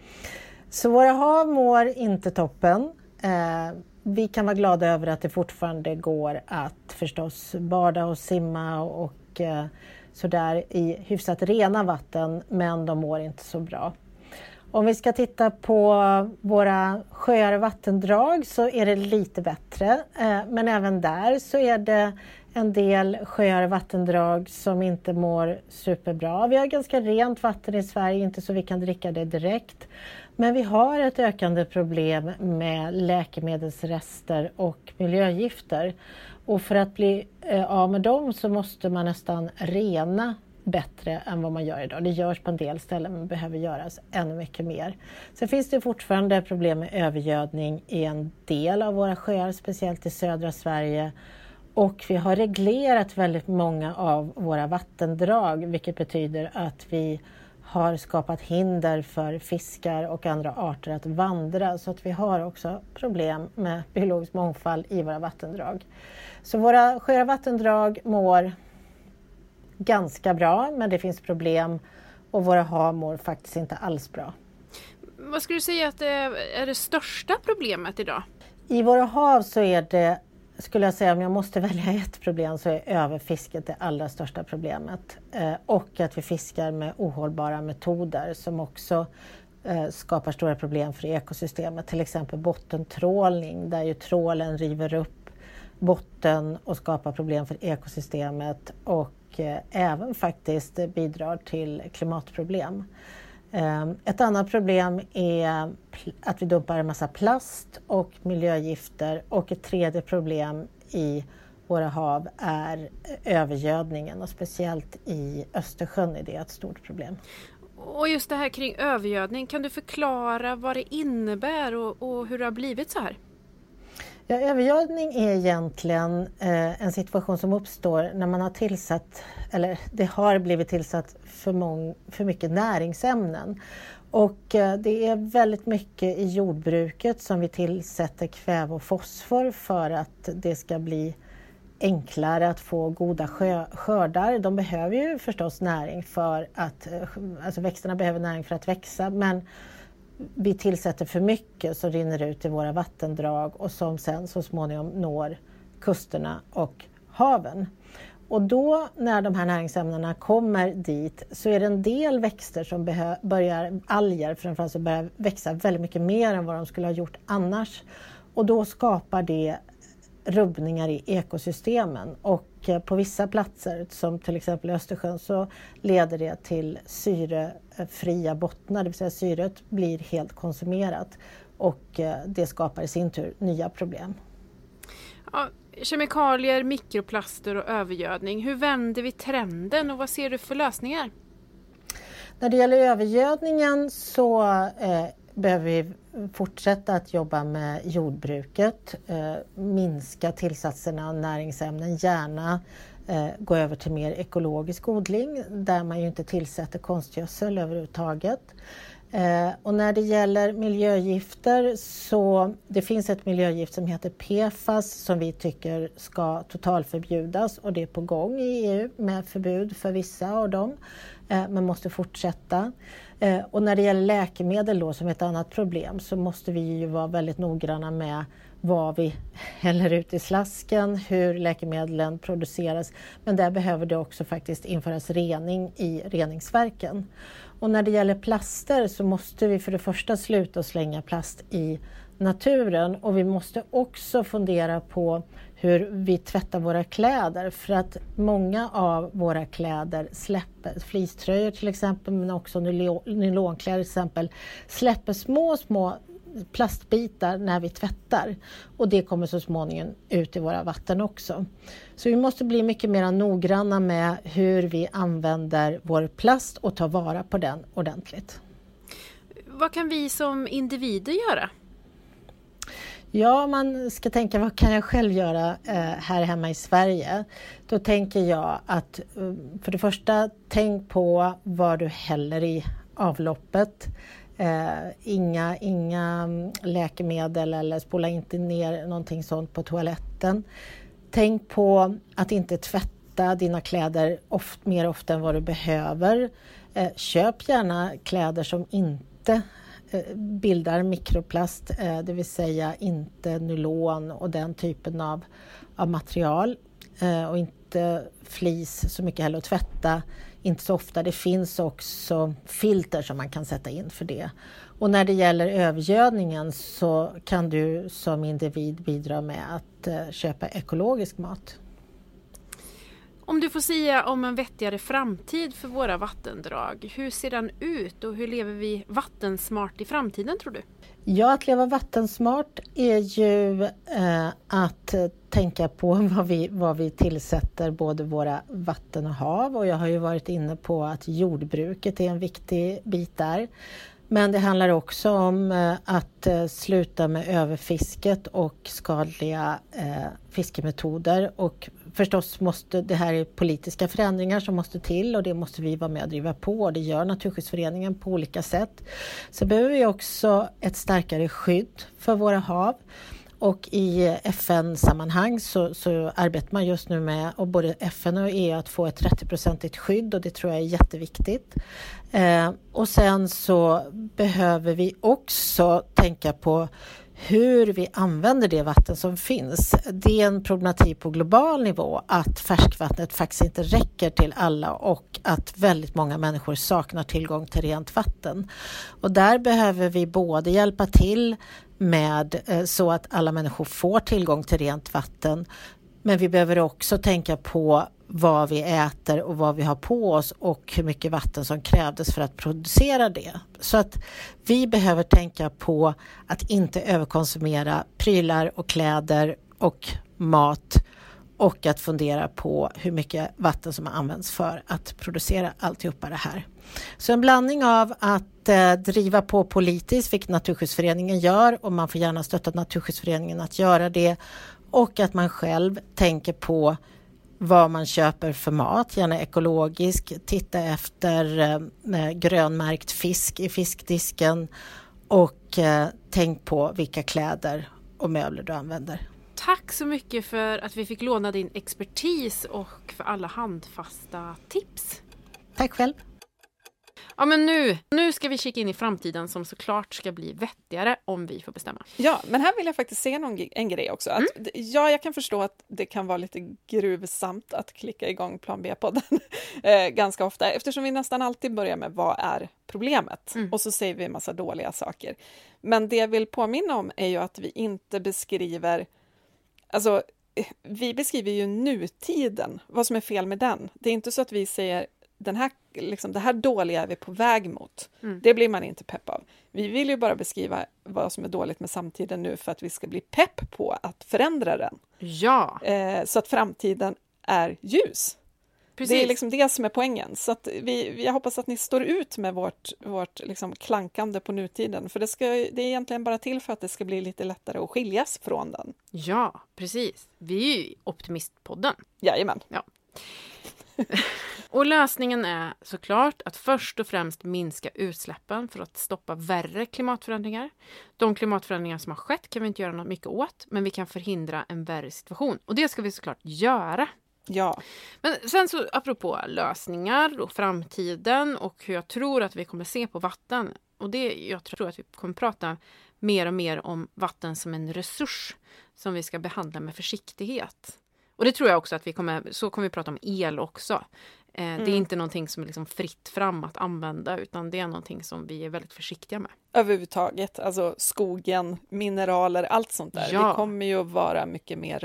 Så våra hav mår inte toppen. Eh, vi kan vara glada över att det fortfarande går att förstås bada och simma och eh, sådär i hyfsat rena vatten, men de mår inte så bra. Om vi ska titta på våra sjöar och vattendrag så är det lite bättre, eh, men även där så är det en del sjöar och vattendrag som inte mår superbra. Vi har ganska rent vatten i Sverige, inte så vi kan dricka det direkt. Men vi har ett ökande problem med läkemedelsrester och miljögifter. Och för att bli eh, av med dem så måste man nästan rena bättre än vad man gör idag. Det görs på en del ställen men behöver göras ännu mycket mer. Sen finns det fortfarande problem med övergödning i en del av våra sjöar, speciellt i södra Sverige. Och vi har reglerat väldigt många av våra vattendrag vilket betyder att vi har skapat hinder för fiskar och andra arter att vandra så att vi har också problem med biologisk mångfald i våra vattendrag. Så våra sjöar och vattendrag mår ganska bra men det finns problem och våra hav mår faktiskt inte alls bra. Vad skulle du säga att det är det största problemet idag? I våra hav så är det skulle jag säga om jag måste välja ett problem så är överfisket det allra största problemet. Eh, och att vi fiskar med ohållbara metoder som också eh, skapar stora problem för ekosystemet. Till exempel bottentrålning där ju trålen river upp botten och skapar problem för ekosystemet och och eh, även faktiskt bidrar till klimatproblem. Ehm, ett annat problem är att vi dumpar en massa plast och miljögifter och ett tredje problem i våra hav är eh, övergödningen och speciellt i Östersjön är det ett stort problem. Och just det här kring övergödning, kan du förklara vad det innebär och, och hur det har blivit så här? Ja, övergödning är egentligen eh, en situation som uppstår när man har tillsatt, eller det har blivit tillsatt för, mång, för mycket näringsämnen. Och eh, det är väldigt mycket i jordbruket som vi tillsätter kväve och fosfor för att det ska bli enklare att få goda skördar. De behöver ju förstås näring för att, eh, alltså växterna behöver näring för att växa men vi tillsätter för mycket som rinner ut i våra vattendrag och som sen så småningom når kusterna och haven. Och då när de här näringsämnena kommer dit så är det en del växter som börjar, alger framförallt, som börjar växa väldigt mycket mer än vad de skulle ha gjort annars. Och då skapar det rubbningar i ekosystemen och eh, på vissa platser som till exempel i Östersjön så leder det till syrefria bottnar, det vill säga syret blir helt konsumerat och eh, det skapar i sin tur nya problem. Ja, kemikalier, mikroplaster och övergödning, hur vänder vi trenden och vad ser du för lösningar? När det gäller övergödningen så eh, behöver vi fortsätta att jobba med jordbruket, eh, minska tillsatserna av näringsämnen, gärna eh, gå över till mer ekologisk odling där man ju inte tillsätter konstgödsel överhuvudtaget. Eh, och när det gäller miljögifter så det finns ett miljögift som heter PFAS som vi tycker ska totalförbjudas och det är på gång i EU med förbud för vissa av dem eh, men måste fortsätta. Eh, och när det gäller läkemedel då som är ett annat problem så måste vi ju vara väldigt noggranna med vad vi häller ut i slasken, hur läkemedlen produceras. Men där behöver det också faktiskt införas rening i reningsverken. Och när det gäller plaster så måste vi för det första sluta slänga plast i naturen och vi måste också fundera på hur vi tvättar våra kläder för att många av våra kläder släpper, fleecetröjor till exempel men också nylonkläder till exempel, släpper små, små plastbitar när vi tvättar och det kommer så småningom ut i våra vatten också. Så vi måste bli mycket mer noggranna med hur vi använder vår plast och ta vara på den ordentligt. Vad kan vi som individer göra? Ja, man ska tänka vad kan jag själv göra eh, här hemma i Sverige? Då tänker jag att eh, för det första, tänk på vad du häller i avloppet. Eh, inga, inga mm, läkemedel eller spola inte ner någonting sånt på toaletten. Tänk på att inte tvätta dina kläder oft, mer ofta än vad du behöver. Eh, köp gärna kläder som inte Eh, bildar mikroplast, eh, det vill säga inte nylon och den typen av, av material eh, och inte flis så mycket heller att tvätta inte så ofta. Det finns också filter som man kan sätta in för det. Och när det gäller övergödningen så kan du som individ bidra med att köpa ekologisk mat. Om du får säga om en vettigare framtid för våra vattendrag, hur ser den ut och hur lever vi vattensmart i framtiden tror du? Ja, att leva vattensmart är ju eh, att tänka på vad vi, vad vi tillsätter både våra vatten och hav och jag har ju varit inne på att jordbruket är en viktig bit där. Men det handlar också om eh, att eh, sluta med överfisket och skadliga eh, fiskemetoder och förstås måste det här är politiska förändringar som måste till och det måste vi vara med och driva på och det gör Naturskyddsföreningen på olika sätt. Så behöver vi också ett starkare skydd för våra hav. Och i FN-sammanhang så, så, arbetar man just nu med, och både FN och EU, att få ett 30-procentigt skydd och det tror jag är jätteviktigt. Eh, och sen så behöver vi också tänka på hur vi använder det vatten som finns. Det är en problematik på global nivå att färskvattnet faktiskt inte räcker till alla och att väldigt många människor saknar tillgång till rent vatten. Och där behöver vi både hjälpa till med eh, så att alla människor får tillgång till rent vatten. Men vi behöver också tänka på vad vi äter och vad vi har på oss och hur mycket vatten som krävdes för att producera det. Så att vi behöver tänka på att inte överkonsumera prylar och kläder och mat och att fundera på hur mycket vatten som används för att producera alltihopa det här. Så en blandning av att eh, driva på politiskt, vilket Naturskyddsföreningen gör och man får gärna stötta Naturskyddsföreningen att göra det och att man själv tänker på vad man köper för mat, gärna ekologisk, titta efter eh, grönmärkt fisk i fiskdisken och eh, tänk på vilka kläder och möbler du använder. Tack så mycket för att vi fick låna din expertis och för alla handfasta tips. Tack själv. Ja men nu, nu ska vi kika in i framtiden som såklart ska bli vettigare om vi får bestämma. Ja, men här vill jag faktiskt se någon, en grej också. Att, mm. Ja, jag kan förstå att det kan vara lite gruvsamt att klicka igång Plan B-podden eh, ganska ofta eftersom vi nästan alltid börjar med vad är problemet? Mm. Och så säger vi en massa dåliga saker. Men det jag vill påminna om är ju att vi inte beskriver Alltså, eh, vi beskriver ju nutiden, vad som är fel med den. Det är inte så att vi säger den här, liksom, det här dåliga är vi på väg mot. Mm. Det blir man inte pepp av. Vi vill ju bara beskriva vad som är dåligt med samtiden nu för att vi ska bli pepp på att förändra den. Ja! Eh, så att framtiden är ljus. Precis. Det är liksom det som är poängen. Så att vi, jag hoppas att ni står ut med vårt, vårt liksom klankande på nutiden. För det, ska, det är egentligen bara till för att det ska bli lite lättare att skiljas från den. Ja, precis. Vi är ju Optimistpodden. Jajamän. Ja. och lösningen är såklart att först och främst minska utsläppen för att stoppa värre klimatförändringar. De klimatförändringar som har skett kan vi inte göra något mycket åt, men vi kan förhindra en värre situation. Och det ska vi såklart göra. Ja. Men sen så apropå lösningar och framtiden och hur jag tror att vi kommer se på vatten. Och det, jag tror att vi kommer prata mer och mer om vatten som en resurs som vi ska behandla med försiktighet. Och det tror jag också att vi kommer, så kommer vi prata om el också. Eh, Det är Mm. inte någonting som är liksom fritt fram att använda utan det är någonting som vi är väldigt försiktiga med. Överhuvudtaget, alltså skogen, mineraler, allt sånt där. Ja. Vi kommer ju att vara mycket mer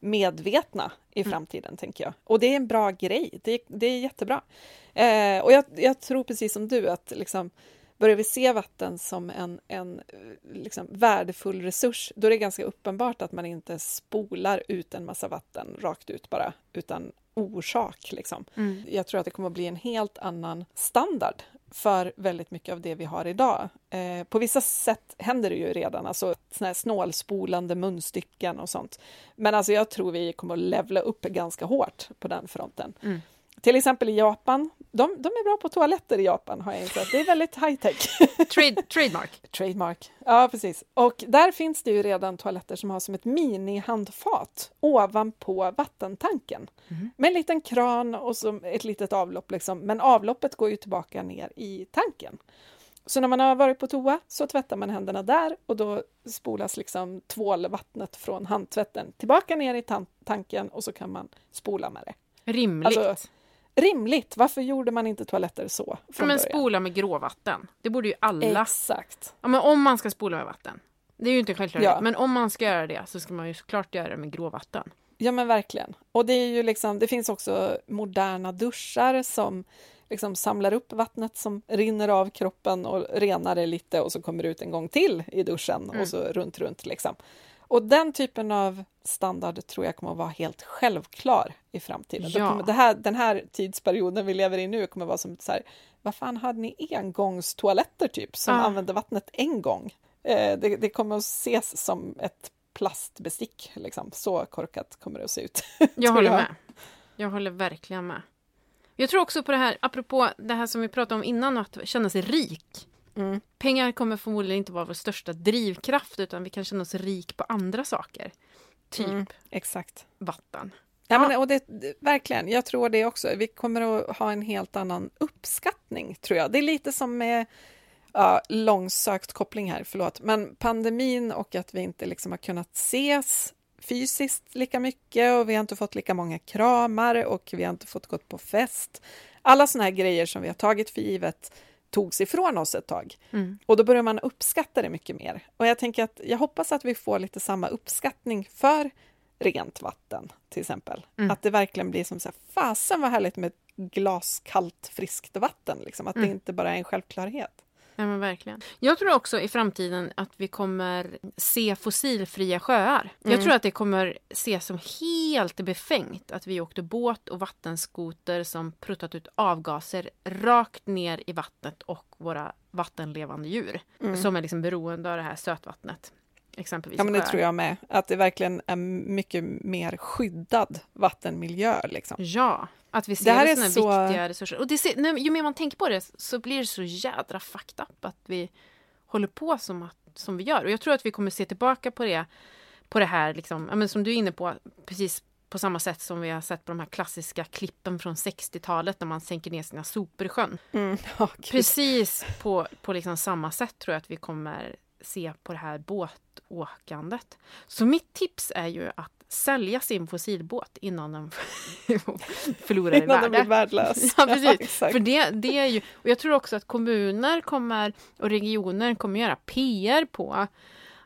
resursmedvetna i framtiden, tänker jag. Och det är en bra grej, det, det är jättebra. Eh, och jag, jag tror precis som du att liksom, börjar vi se vatten som en, en eh, liksom, värdefull resurs, då är det ganska uppenbart att man inte spolar ut en massa vatten rakt ut bara, utan orsak. Liksom. Jag tror att det kommer att bli en helt annan standard för väldigt mycket av det vi har idag. Eh, på vissa sätt händer det ju redan, alltså såna här snålspolande munstycken och sånt. Men alltså jag tror vi kommer att levla upp ganska hårt på den fronten. Mm. Till exempel i Japan, de, de är bra på toaletter i Japan har jag insett. Det är väldigt high tech. Trade, trademark. Trademark. Ja, precis. Och där finns det ju redan toaletter som har som ett mini-handfat ovanpå vattentanken. Med en liten kran och så ett litet avlopp. Liksom. Men avloppet går ju tillbaka ner i tanken. Så när man har varit på toa så tvättar man händerna där och då spolas liksom tvålvattnet från handtvätten tillbaka ner i tan- tanken och så kan man spola med det. Rimligt. Alltså, Rimligt! Varför gjorde man inte toaletter så från men början? spola med gråvatten. Det borde ju alla. Exakt. Ja, men om man ska spola med vatten. Det är ju inte självklart. Ja. Men om man ska göra det så ska man ju såklart göra det med gråvatten. Ja men verkligen. Och det är ju liksom, det finns också moderna duschar som liksom samlar upp vattnet som rinner av kroppen och renar det lite och så kommer det ut en gång till i duschen Mm. och så runt, runt liksom. Och den typen av standard tror jag kommer att vara helt självklar i framtiden. Ja. Kommer här, den här tidsperioden vi lever i nu kommer vara som så här, vad fan hade ni engångstoaletter typ som Ah. använde vattnet en gång? Eh, det, det kommer att ses som ett plastbestick, liksom. så korkat kommer det att se ut. Jag håller jag. med. Jag håller verkligen med. Jag tror också på det här, apropå det här som vi pratade om innan, att känna sig rik. Mm. Pengar kommer förmodligen inte vara vår största drivkraft, utan vi kan känna oss rik på andra saker. Typ Mm. Exakt. vatten. Ja, men, och det, verkligen, jag tror det också. Vi kommer att ha en helt annan uppskattning, tror jag. Det är lite som med ja, långsökt koppling här, förlåt, men pandemin och att vi inte liksom har kunnat ses fysiskt lika mycket och vi har inte fått lika många kramar och vi har inte fått gått på fest. Alla såna här grejer som vi har tagit för givet togs ifrån oss ett tag. Mm. Och då börjar man uppskatta det mycket mer. Och jag tänker att jag hoppas att vi får lite samma uppskattning för rent vatten, till exempel. Mm. Att det verkligen blir som så här, fasen vad härligt med ett glas kallt, friskt vatten. Liksom. Att det Mm. inte bara är en självklarhet. Ja, men verkligen. Jag tror också i framtiden att vi kommer se fossilfria sjöar. Jag Mm. tror att det kommer ses som helt befängt att vi åkte båt och vattenskoter som pruttat ut avgaser rakt ner i vattnet och våra vattenlevande djur som är liksom beroende av det här sötvattnet. Exempelvis. Ja, men det tror jag med. Att det verkligen är mycket mer skyddad vattenmiljö. Liksom. Ja, att vi ser Det här är så- viktiga resurser. Och det ser, nej, ju mer man tänker på det så blir det så jädra fucked up att vi håller på som, att, som vi gör. Och jag tror att vi kommer se tillbaka på det, på det här, liksom, ja, men som du är inne på, precis på samma sätt som vi har sett på de här klassiska klippen från 60-talet när man sänker ner sina sopor i sjön. Mm. Gud. Precis på, på liksom samma sätt tror jag att vi kommer se på det här båtåkandet. Så mitt tips är ju att sälja sin fossilbåt innan den förlorar i Innan den blir värde. värdelös. Ja, precis. exakt. För det, det är ju, och jag tror också att kommuner kommer och regioner kommer göra PR på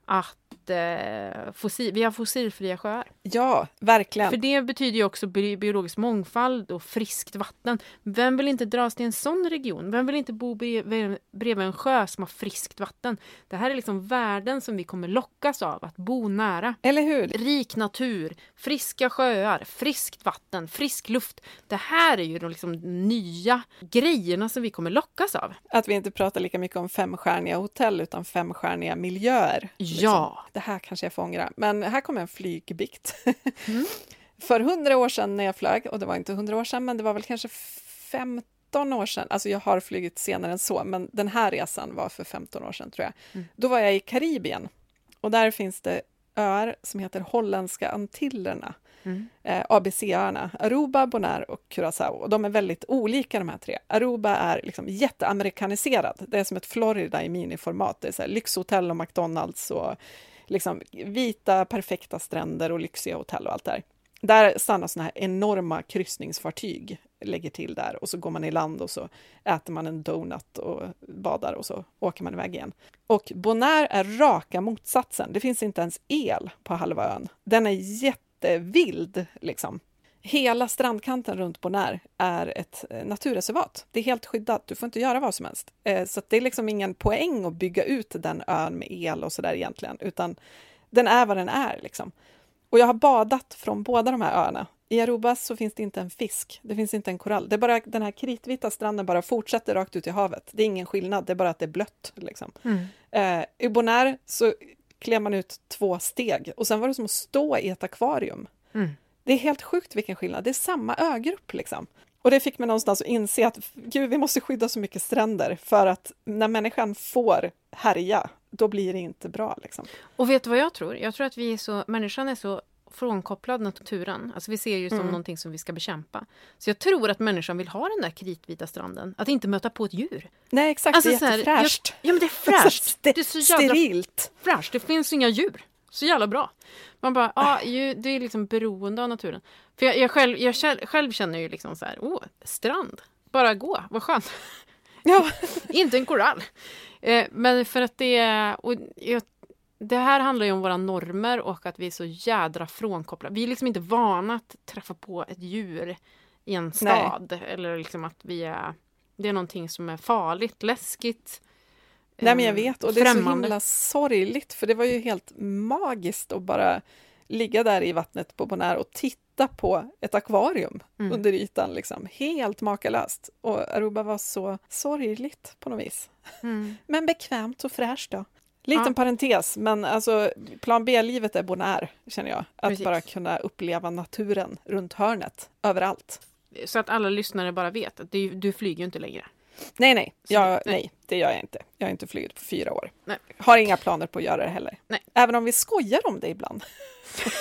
att eh, fossil, vi har fossilfria sjöar. Ja, verkligen. För det betyder ju också bi biologisk mångfald och friskt vatten. Vem vill inte dras till en sån region? Vem vill inte bo bredvid en sjö som har friskt vatten? Det här är liksom värden som vi kommer lockas av att bo nära. Eller hur? Rik natur, friska sjöar, friskt vatten, frisk luft. Det här är ju de liksom nya grejerna som vi kommer lockas av. Att vi inte pratar lika mycket om femstjärniga hotell utan femstjärniga miljöer. Liksom. Det här kanske jag får ångra. Men här kommer en flygbikt. Mm. För hundra år sedan när jag flög, och det var inte hundra år sedan, men det var väl kanske 15 år sedan, alltså jag har flugit senare än så, men den här resan var för 15 år sedan tror jag. Mm. Då var jag i Karibien och där finns det öar som heter Holländska Antillerna. Mm. Eh, ABC-öarna, Aruba, Bonaire och Curaçao. Och de är väldigt olika de här tre. Aruba är liksom jätteamerikaniserad. Det är som ett Florida i miniformat. Det är så lyxhotell och McDonalds och liksom vita perfekta stränder och lyxiga hotell och allt det där. Där stannar sådana här enorma kryssningsfartyg, lägger till där och så går man i land och så äter man en donut och badar och så åker man iväg igen. Och Bonaire är raka motsatsen. Det finns inte ens el på halva ön. Den är jättevild liksom. Hela strandkanten runt Bonaire är ett eh, naturreservat. Det är helt skyddat, du får inte göra vad som helst. Eh, så det är liksom ingen poäng att bygga ut den ön med el och sådär egentligen, utan den är vad den är. Liksom. Och jag har badat från båda de här öarna. I Aruba så finns det inte en fisk, det finns inte en korall. Det är bara den här kritvita stranden bara fortsätter rakt ut i havet. Det är ingen skillnad, det är bara att det är blött. Liksom. Mm. Eh, I Bonaire så klev man ut två steg och sen var det som att stå i ett akvarium. Mm. Det är helt sjukt vilken skillnad, det är samma ögrupp liksom. Och det fick mig någonstans att inse att gud, vi måste skydda så mycket stränder för att när människan får härja, då blir det inte bra. Liksom. Och vet du vad jag tror? Jag tror att vi är så, människan är så frånkopplad naturen. Alltså vi ser ju som mm. någonting som vi ska bekämpa. Så jag tror att människan vill ha den där kritvita stranden. Att inte möta på ett djur. Nej exakt, alltså, det är jättefräscht. Ja men det är fräscht. det är så sterilt. Fräscht, det finns inga djur. Så jävla bra. Man bara, ah, det är liksom beroende av naturen. För jag, jag, själv, jag själv känner ju liksom så här, åh, strand. Bara gå, vad skönt. Ja. inte en korall. Eh, men för att det och jag, det här handlar ju om våra normer och att vi är så jädra frånkopplade. Vi är liksom inte vana att träffa på ett djur i en stad. Nej. Eller liksom att vi är... Det är någonting som är farligt, läskigt. Nej men jag vet och det är så himla sorgligt för det var ju helt magiskt att bara ligga där i vattnet på Bonaire och titta på ett akvarium mm. under ytan. Liksom. Helt makalöst. Och Aruba var så sorgligt på något vis. Mm. Men bekvämt och fräscht då. Liten ja. parentes, men alltså plan B-livet är Bonaire, känner jag. Att Precis. bara kunna uppleva naturen runt hörnet, överallt. Så att alla lyssnare bara vet att du, du flyger ju inte längre. Nej, nej. Jag, nej. Det gör jag inte. Jag har inte flugit på fyra år. Nej. Har inga planer på att göra det heller. Nej. Även om vi skojar om det ibland.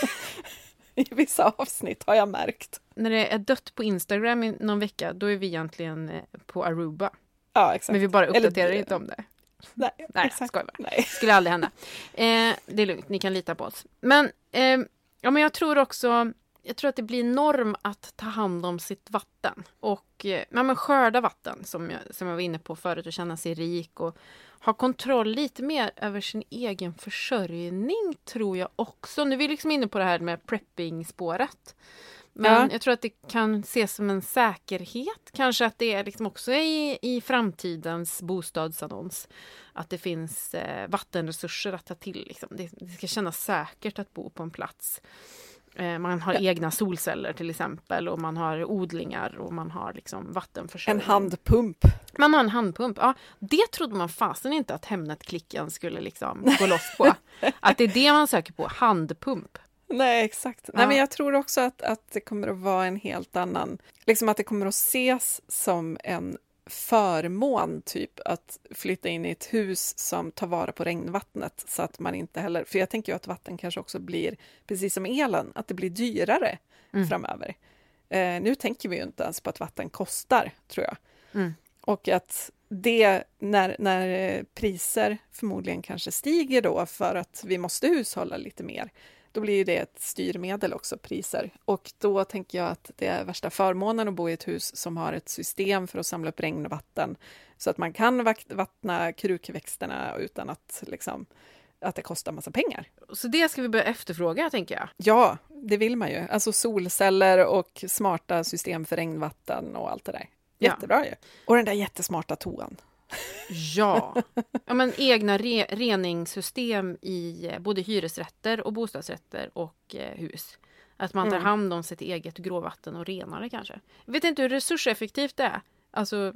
I vissa avsnitt har jag märkt. När det är dött på Instagram i någon vecka, då är vi egentligen eh, på Aruba. Ja, exakt. Men vi bara uppdaterar Eller, inte om det. Nej, Nej exakt. skojar bara. Nej. Skulle aldrig hända. Eh, det är lugnt, ni kan lita på oss. Men, eh, ja, men jag tror också jag tror att det blir norm att ta hand om sitt vatten. Och eh, ja, men skörda vatten, som jag, som jag var inne på förut, och känna sig rik och ha kontroll lite mer över sin egen försörjning, tror jag också. Nu är vi liksom inne på det här med prepping-spåret. Men ja. jag tror att det kan ses som en säkerhet. Kanske att det är liksom också i, i framtidens bostadsannons. Att det finns eh, vattenresurser att ta till. Liksom. Det, det, ska kännas säkert att bo på en plats man har egna solceller till exempel och man har odlingar och man har liksom vattenförsörjning. En handpump. Man har en handpump. Ja, det trodde man fasen inte att Hemnet-klicken skulle liksom gå loss på. Att det är det man söker på, handpump. Nej, exakt. Ja. Nej, men jag tror också att, att det kommer att vara en helt annan... Liksom att det kommer att ses som en förmån typ att flytta in i ett hus som tar vara på regnvattnet så att man inte heller, för jag tänker ju att vatten kanske också blir, precis som elen, att det blir dyrare mm. framöver. Eh, nu tänker vi ju inte ens på att vatten kostar, tror jag. Mm. Och att det, när, när priser förmodligen kanske stiger då för att vi måste hushålla lite mer, då blir det ett styrmedel också, priser. Och då tänker jag att det är värsta förmånen att bo i ett hus som har ett system för att samla upp regn och vatten så att man kan vattna krukväxterna utan att liksom att det kostar massa pengar. Så det ska vi börja efterfråga, tänker jag. Ja, det vill man ju. Alltså solceller och smarta system för regnvatten och allt det där. Ja. Jättebra ju. Och den där jättesmarta toan. Ja, ja men egna re reningssystem i eh, både hyresrätter och bostadsrätter och eh, hus. Att man tar Mm. hand om sitt eget gråvatten och renar det kanske. Jag vet inte hur resurseffektivt det är, alltså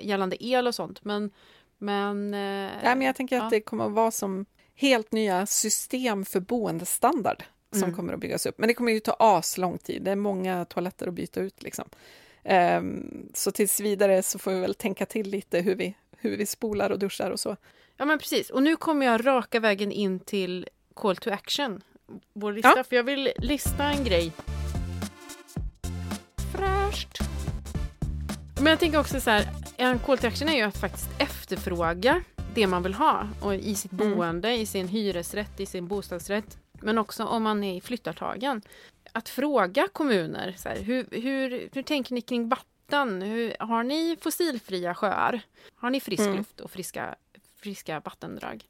gällande el och sånt, men... men, eh, Ja, men jag tänker att ja. det kommer att vara som helt nya system för boendestandard som Mm. kommer att byggas upp. Men det kommer ju ta as lång tid. Det är många toaletter att byta ut. Liksom. Ehm, så tills vidare så får vi väl tänka till lite hur vi, hur vi spolar och duschar och så. Ja men precis, och nu kommer jag raka vägen in till Call to Action. Vår lista, Ja. för jag vill lista en grej. Fräscht! Men jag tänker också så här, en Call to Action är ju att faktiskt efterfråga det man vill ha och i sitt Mm. boende, i sin hyresrätt, i sin bostadsrätt. Men också om man är i flyttartagen. Att fråga kommuner, så här, hur, hur, hur tänker ni kring vatten? Hur, har ni fossilfria sjöar? Har ni frisk Mm. luft och friska, friska vattendrag?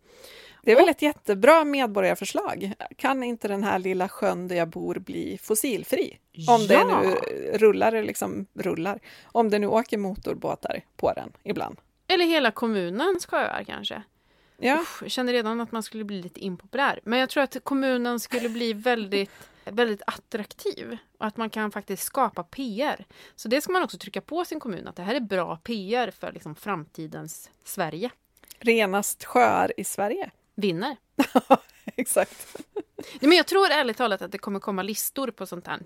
Det är väl ett jättebra medborgarförslag. Kan inte den här lilla sjön där jag bor bli fossilfri? Om det Ja! nu rullar, liksom rullar. Om det nu åker motorbåtar på den ibland. Eller hela kommunens sjöar kanske. Ja, Usch, jag känner redan att man skulle bli lite impopulär. Men jag tror att kommunen skulle bli väldigt, väldigt attraktiv. Och att man kan faktiskt skapa PR. Så det ska man också trycka på sin kommun. Att det här är bra PR för liksom framtidens Sverige. renast sjöar i Sverige. Vinner. Exakt. Nej, men jag tror ärligt talat att det kommer komma listor på sånt här.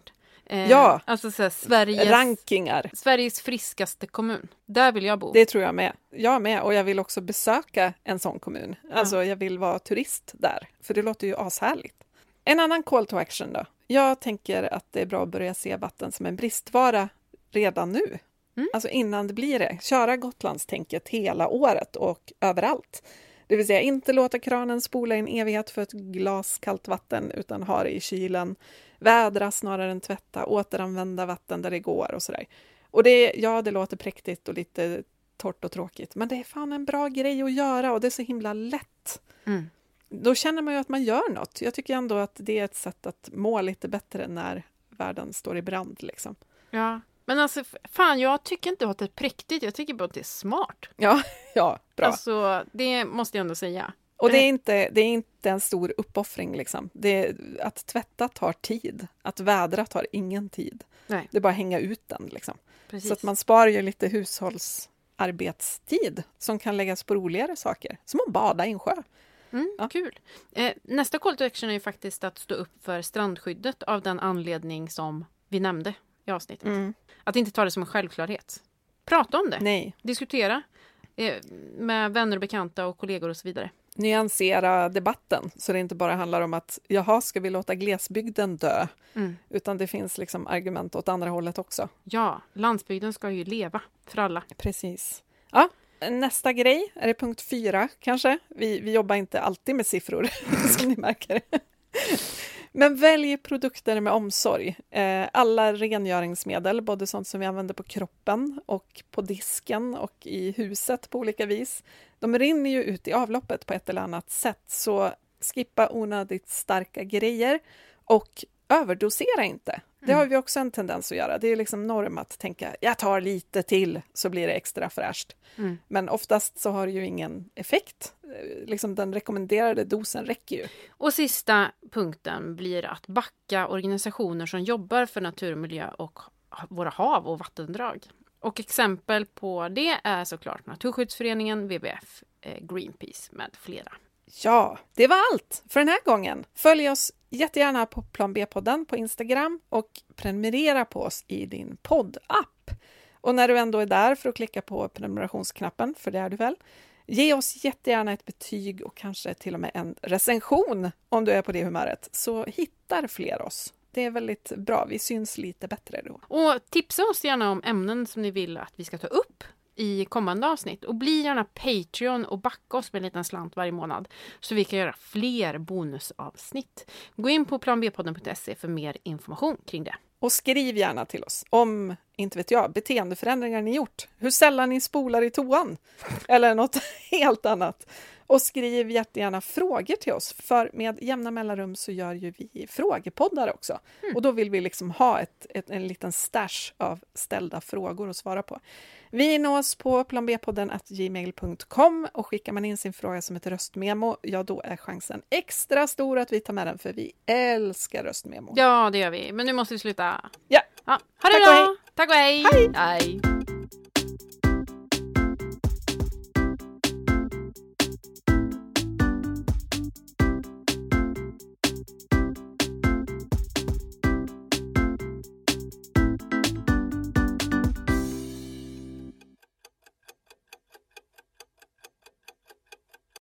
Eh, Ja. Alltså så här, Sveriges, Rankingar. Sveriges friskaste kommun. Där vill jag bo. Det tror jag med. Jag med. Och jag vill också besöka en sån kommun. Alltså, jag vill vara turist där. För det låter ju ashärligt. En annan call to action då. Jag tänker att det är bra att börja se vatten som en bristvara redan nu. Mm. Alltså innan det blir det. Köra Gotlandstänket hela året och överallt. Det vill säga inte låta kranen spola i en evighet för ett glas kallt vatten utan ha det i kylen. Vädra snarare än tvätta, återanvända vatten där det går och sådär. Och det, ja, det låter präktigt och lite torrt och tråkigt, men det är fan en bra grej att göra och det är så himla lätt. Mm. Då känner man ju att man gör något. Jag tycker ändå att det är ett sätt att må lite bättre när världen står i brand. Liksom. Ja. Men alltså, fan, jag tycker inte att det är präktigt. Jag tycker bara att det är smart. Ja, ja, bra. Alltså, det måste jag ändå säga. och det är, inte, det är inte en stor uppoffring. Liksom. Det, att tvätta tar tid. Att vädra tar ingen tid. Nej, Det är bara att hänga ut den. Liksom. Så att man sparar ju lite hushållsarbetstid som kan läggas på roligare saker. Som att bada i en sjö. Mm, Ja. Kul. Eh, nästa call to action är ju faktiskt att stå upp för strandskyddet av den anledning som vi nämnde i avsnittet. Att inte ta det som en självklarhet. Prata om det. Nej, Diskutera eh, med vänner och bekanta och kollegor och så vidare. nyansera debatten så det inte bara handlar om att jaha, ska vi låta glesbygden dö? Mm. Utan det finns liksom argument åt andra hållet också. Ja, landsbygden ska ju leva för alla. Precis. Ja, nästa grej, är det punkt fyra kanske? Vi, vi jobbar inte alltid med siffror, som ni märker. Men välj produkter med omsorg. Eh, alla rengöringsmedel, både sånt som vi använder på kroppen och på disken och i huset på olika vis, de rinner ju ut i avloppet på ett eller annat sätt. Så skippa onödigt starka grejer och överdosera inte. Det har vi också en tendens att göra. Det är liksom norm att tänka, jag tar lite till så blir det extra fräscht. Mm. Men oftast så har det ju ingen effekt. Eh, Liksom den rekommenderade dosen räcker ju. Och sista punkten blir att backa organisationer som jobbar för natur och miljö och våra hav och vattendrag. Och exempel på det är såklart Naturskyddsföreningen, WWF, eh, Greenpeace med flera. Ja, det var allt för den här gången. Följ oss jättegärna på Plan B-podden på Instagram och prenumerera på oss i din poddapp. Och när du ändå är där för att klicka på prenumerationsknappen, för det är du väl, ge oss jättegärna ett betyg och kanske till och med en recension om du är på det humöret, så hittar fler oss. Det är väldigt bra, vi syns lite bättre då. Och tipsa oss gärna om ämnen som ni vill att vi ska ta upp i kommande avsnitt. Och bli gärna Patreon och backa oss med en liten slant varje månad så vi kan göra fler bonusavsnitt. Gå in på planbpodden.se för mer information kring det. Och skriv gärna till oss om inte vet jag, beteendeförändringar ni gjort. Hur sällan ni spolar i toan. Eller något helt annat. Och skriv jättegärna frågor till oss, för med jämna mellanrum så gör ju vi frågepoddar också. Mm. Och då vill vi liksom ha ett, ett, en liten stash av ställda frågor att svara på. Vi nås på planbpodden gmail.com och skickar man in sin fråga som ett röstmemo, ja då är chansen extra stor att vi tar med den, för vi älskar röstmemo. Ja, det gör vi. Men nu måste vi sluta. Ja. ja. Ha det Tack bra! Tack och hej! hej. hej.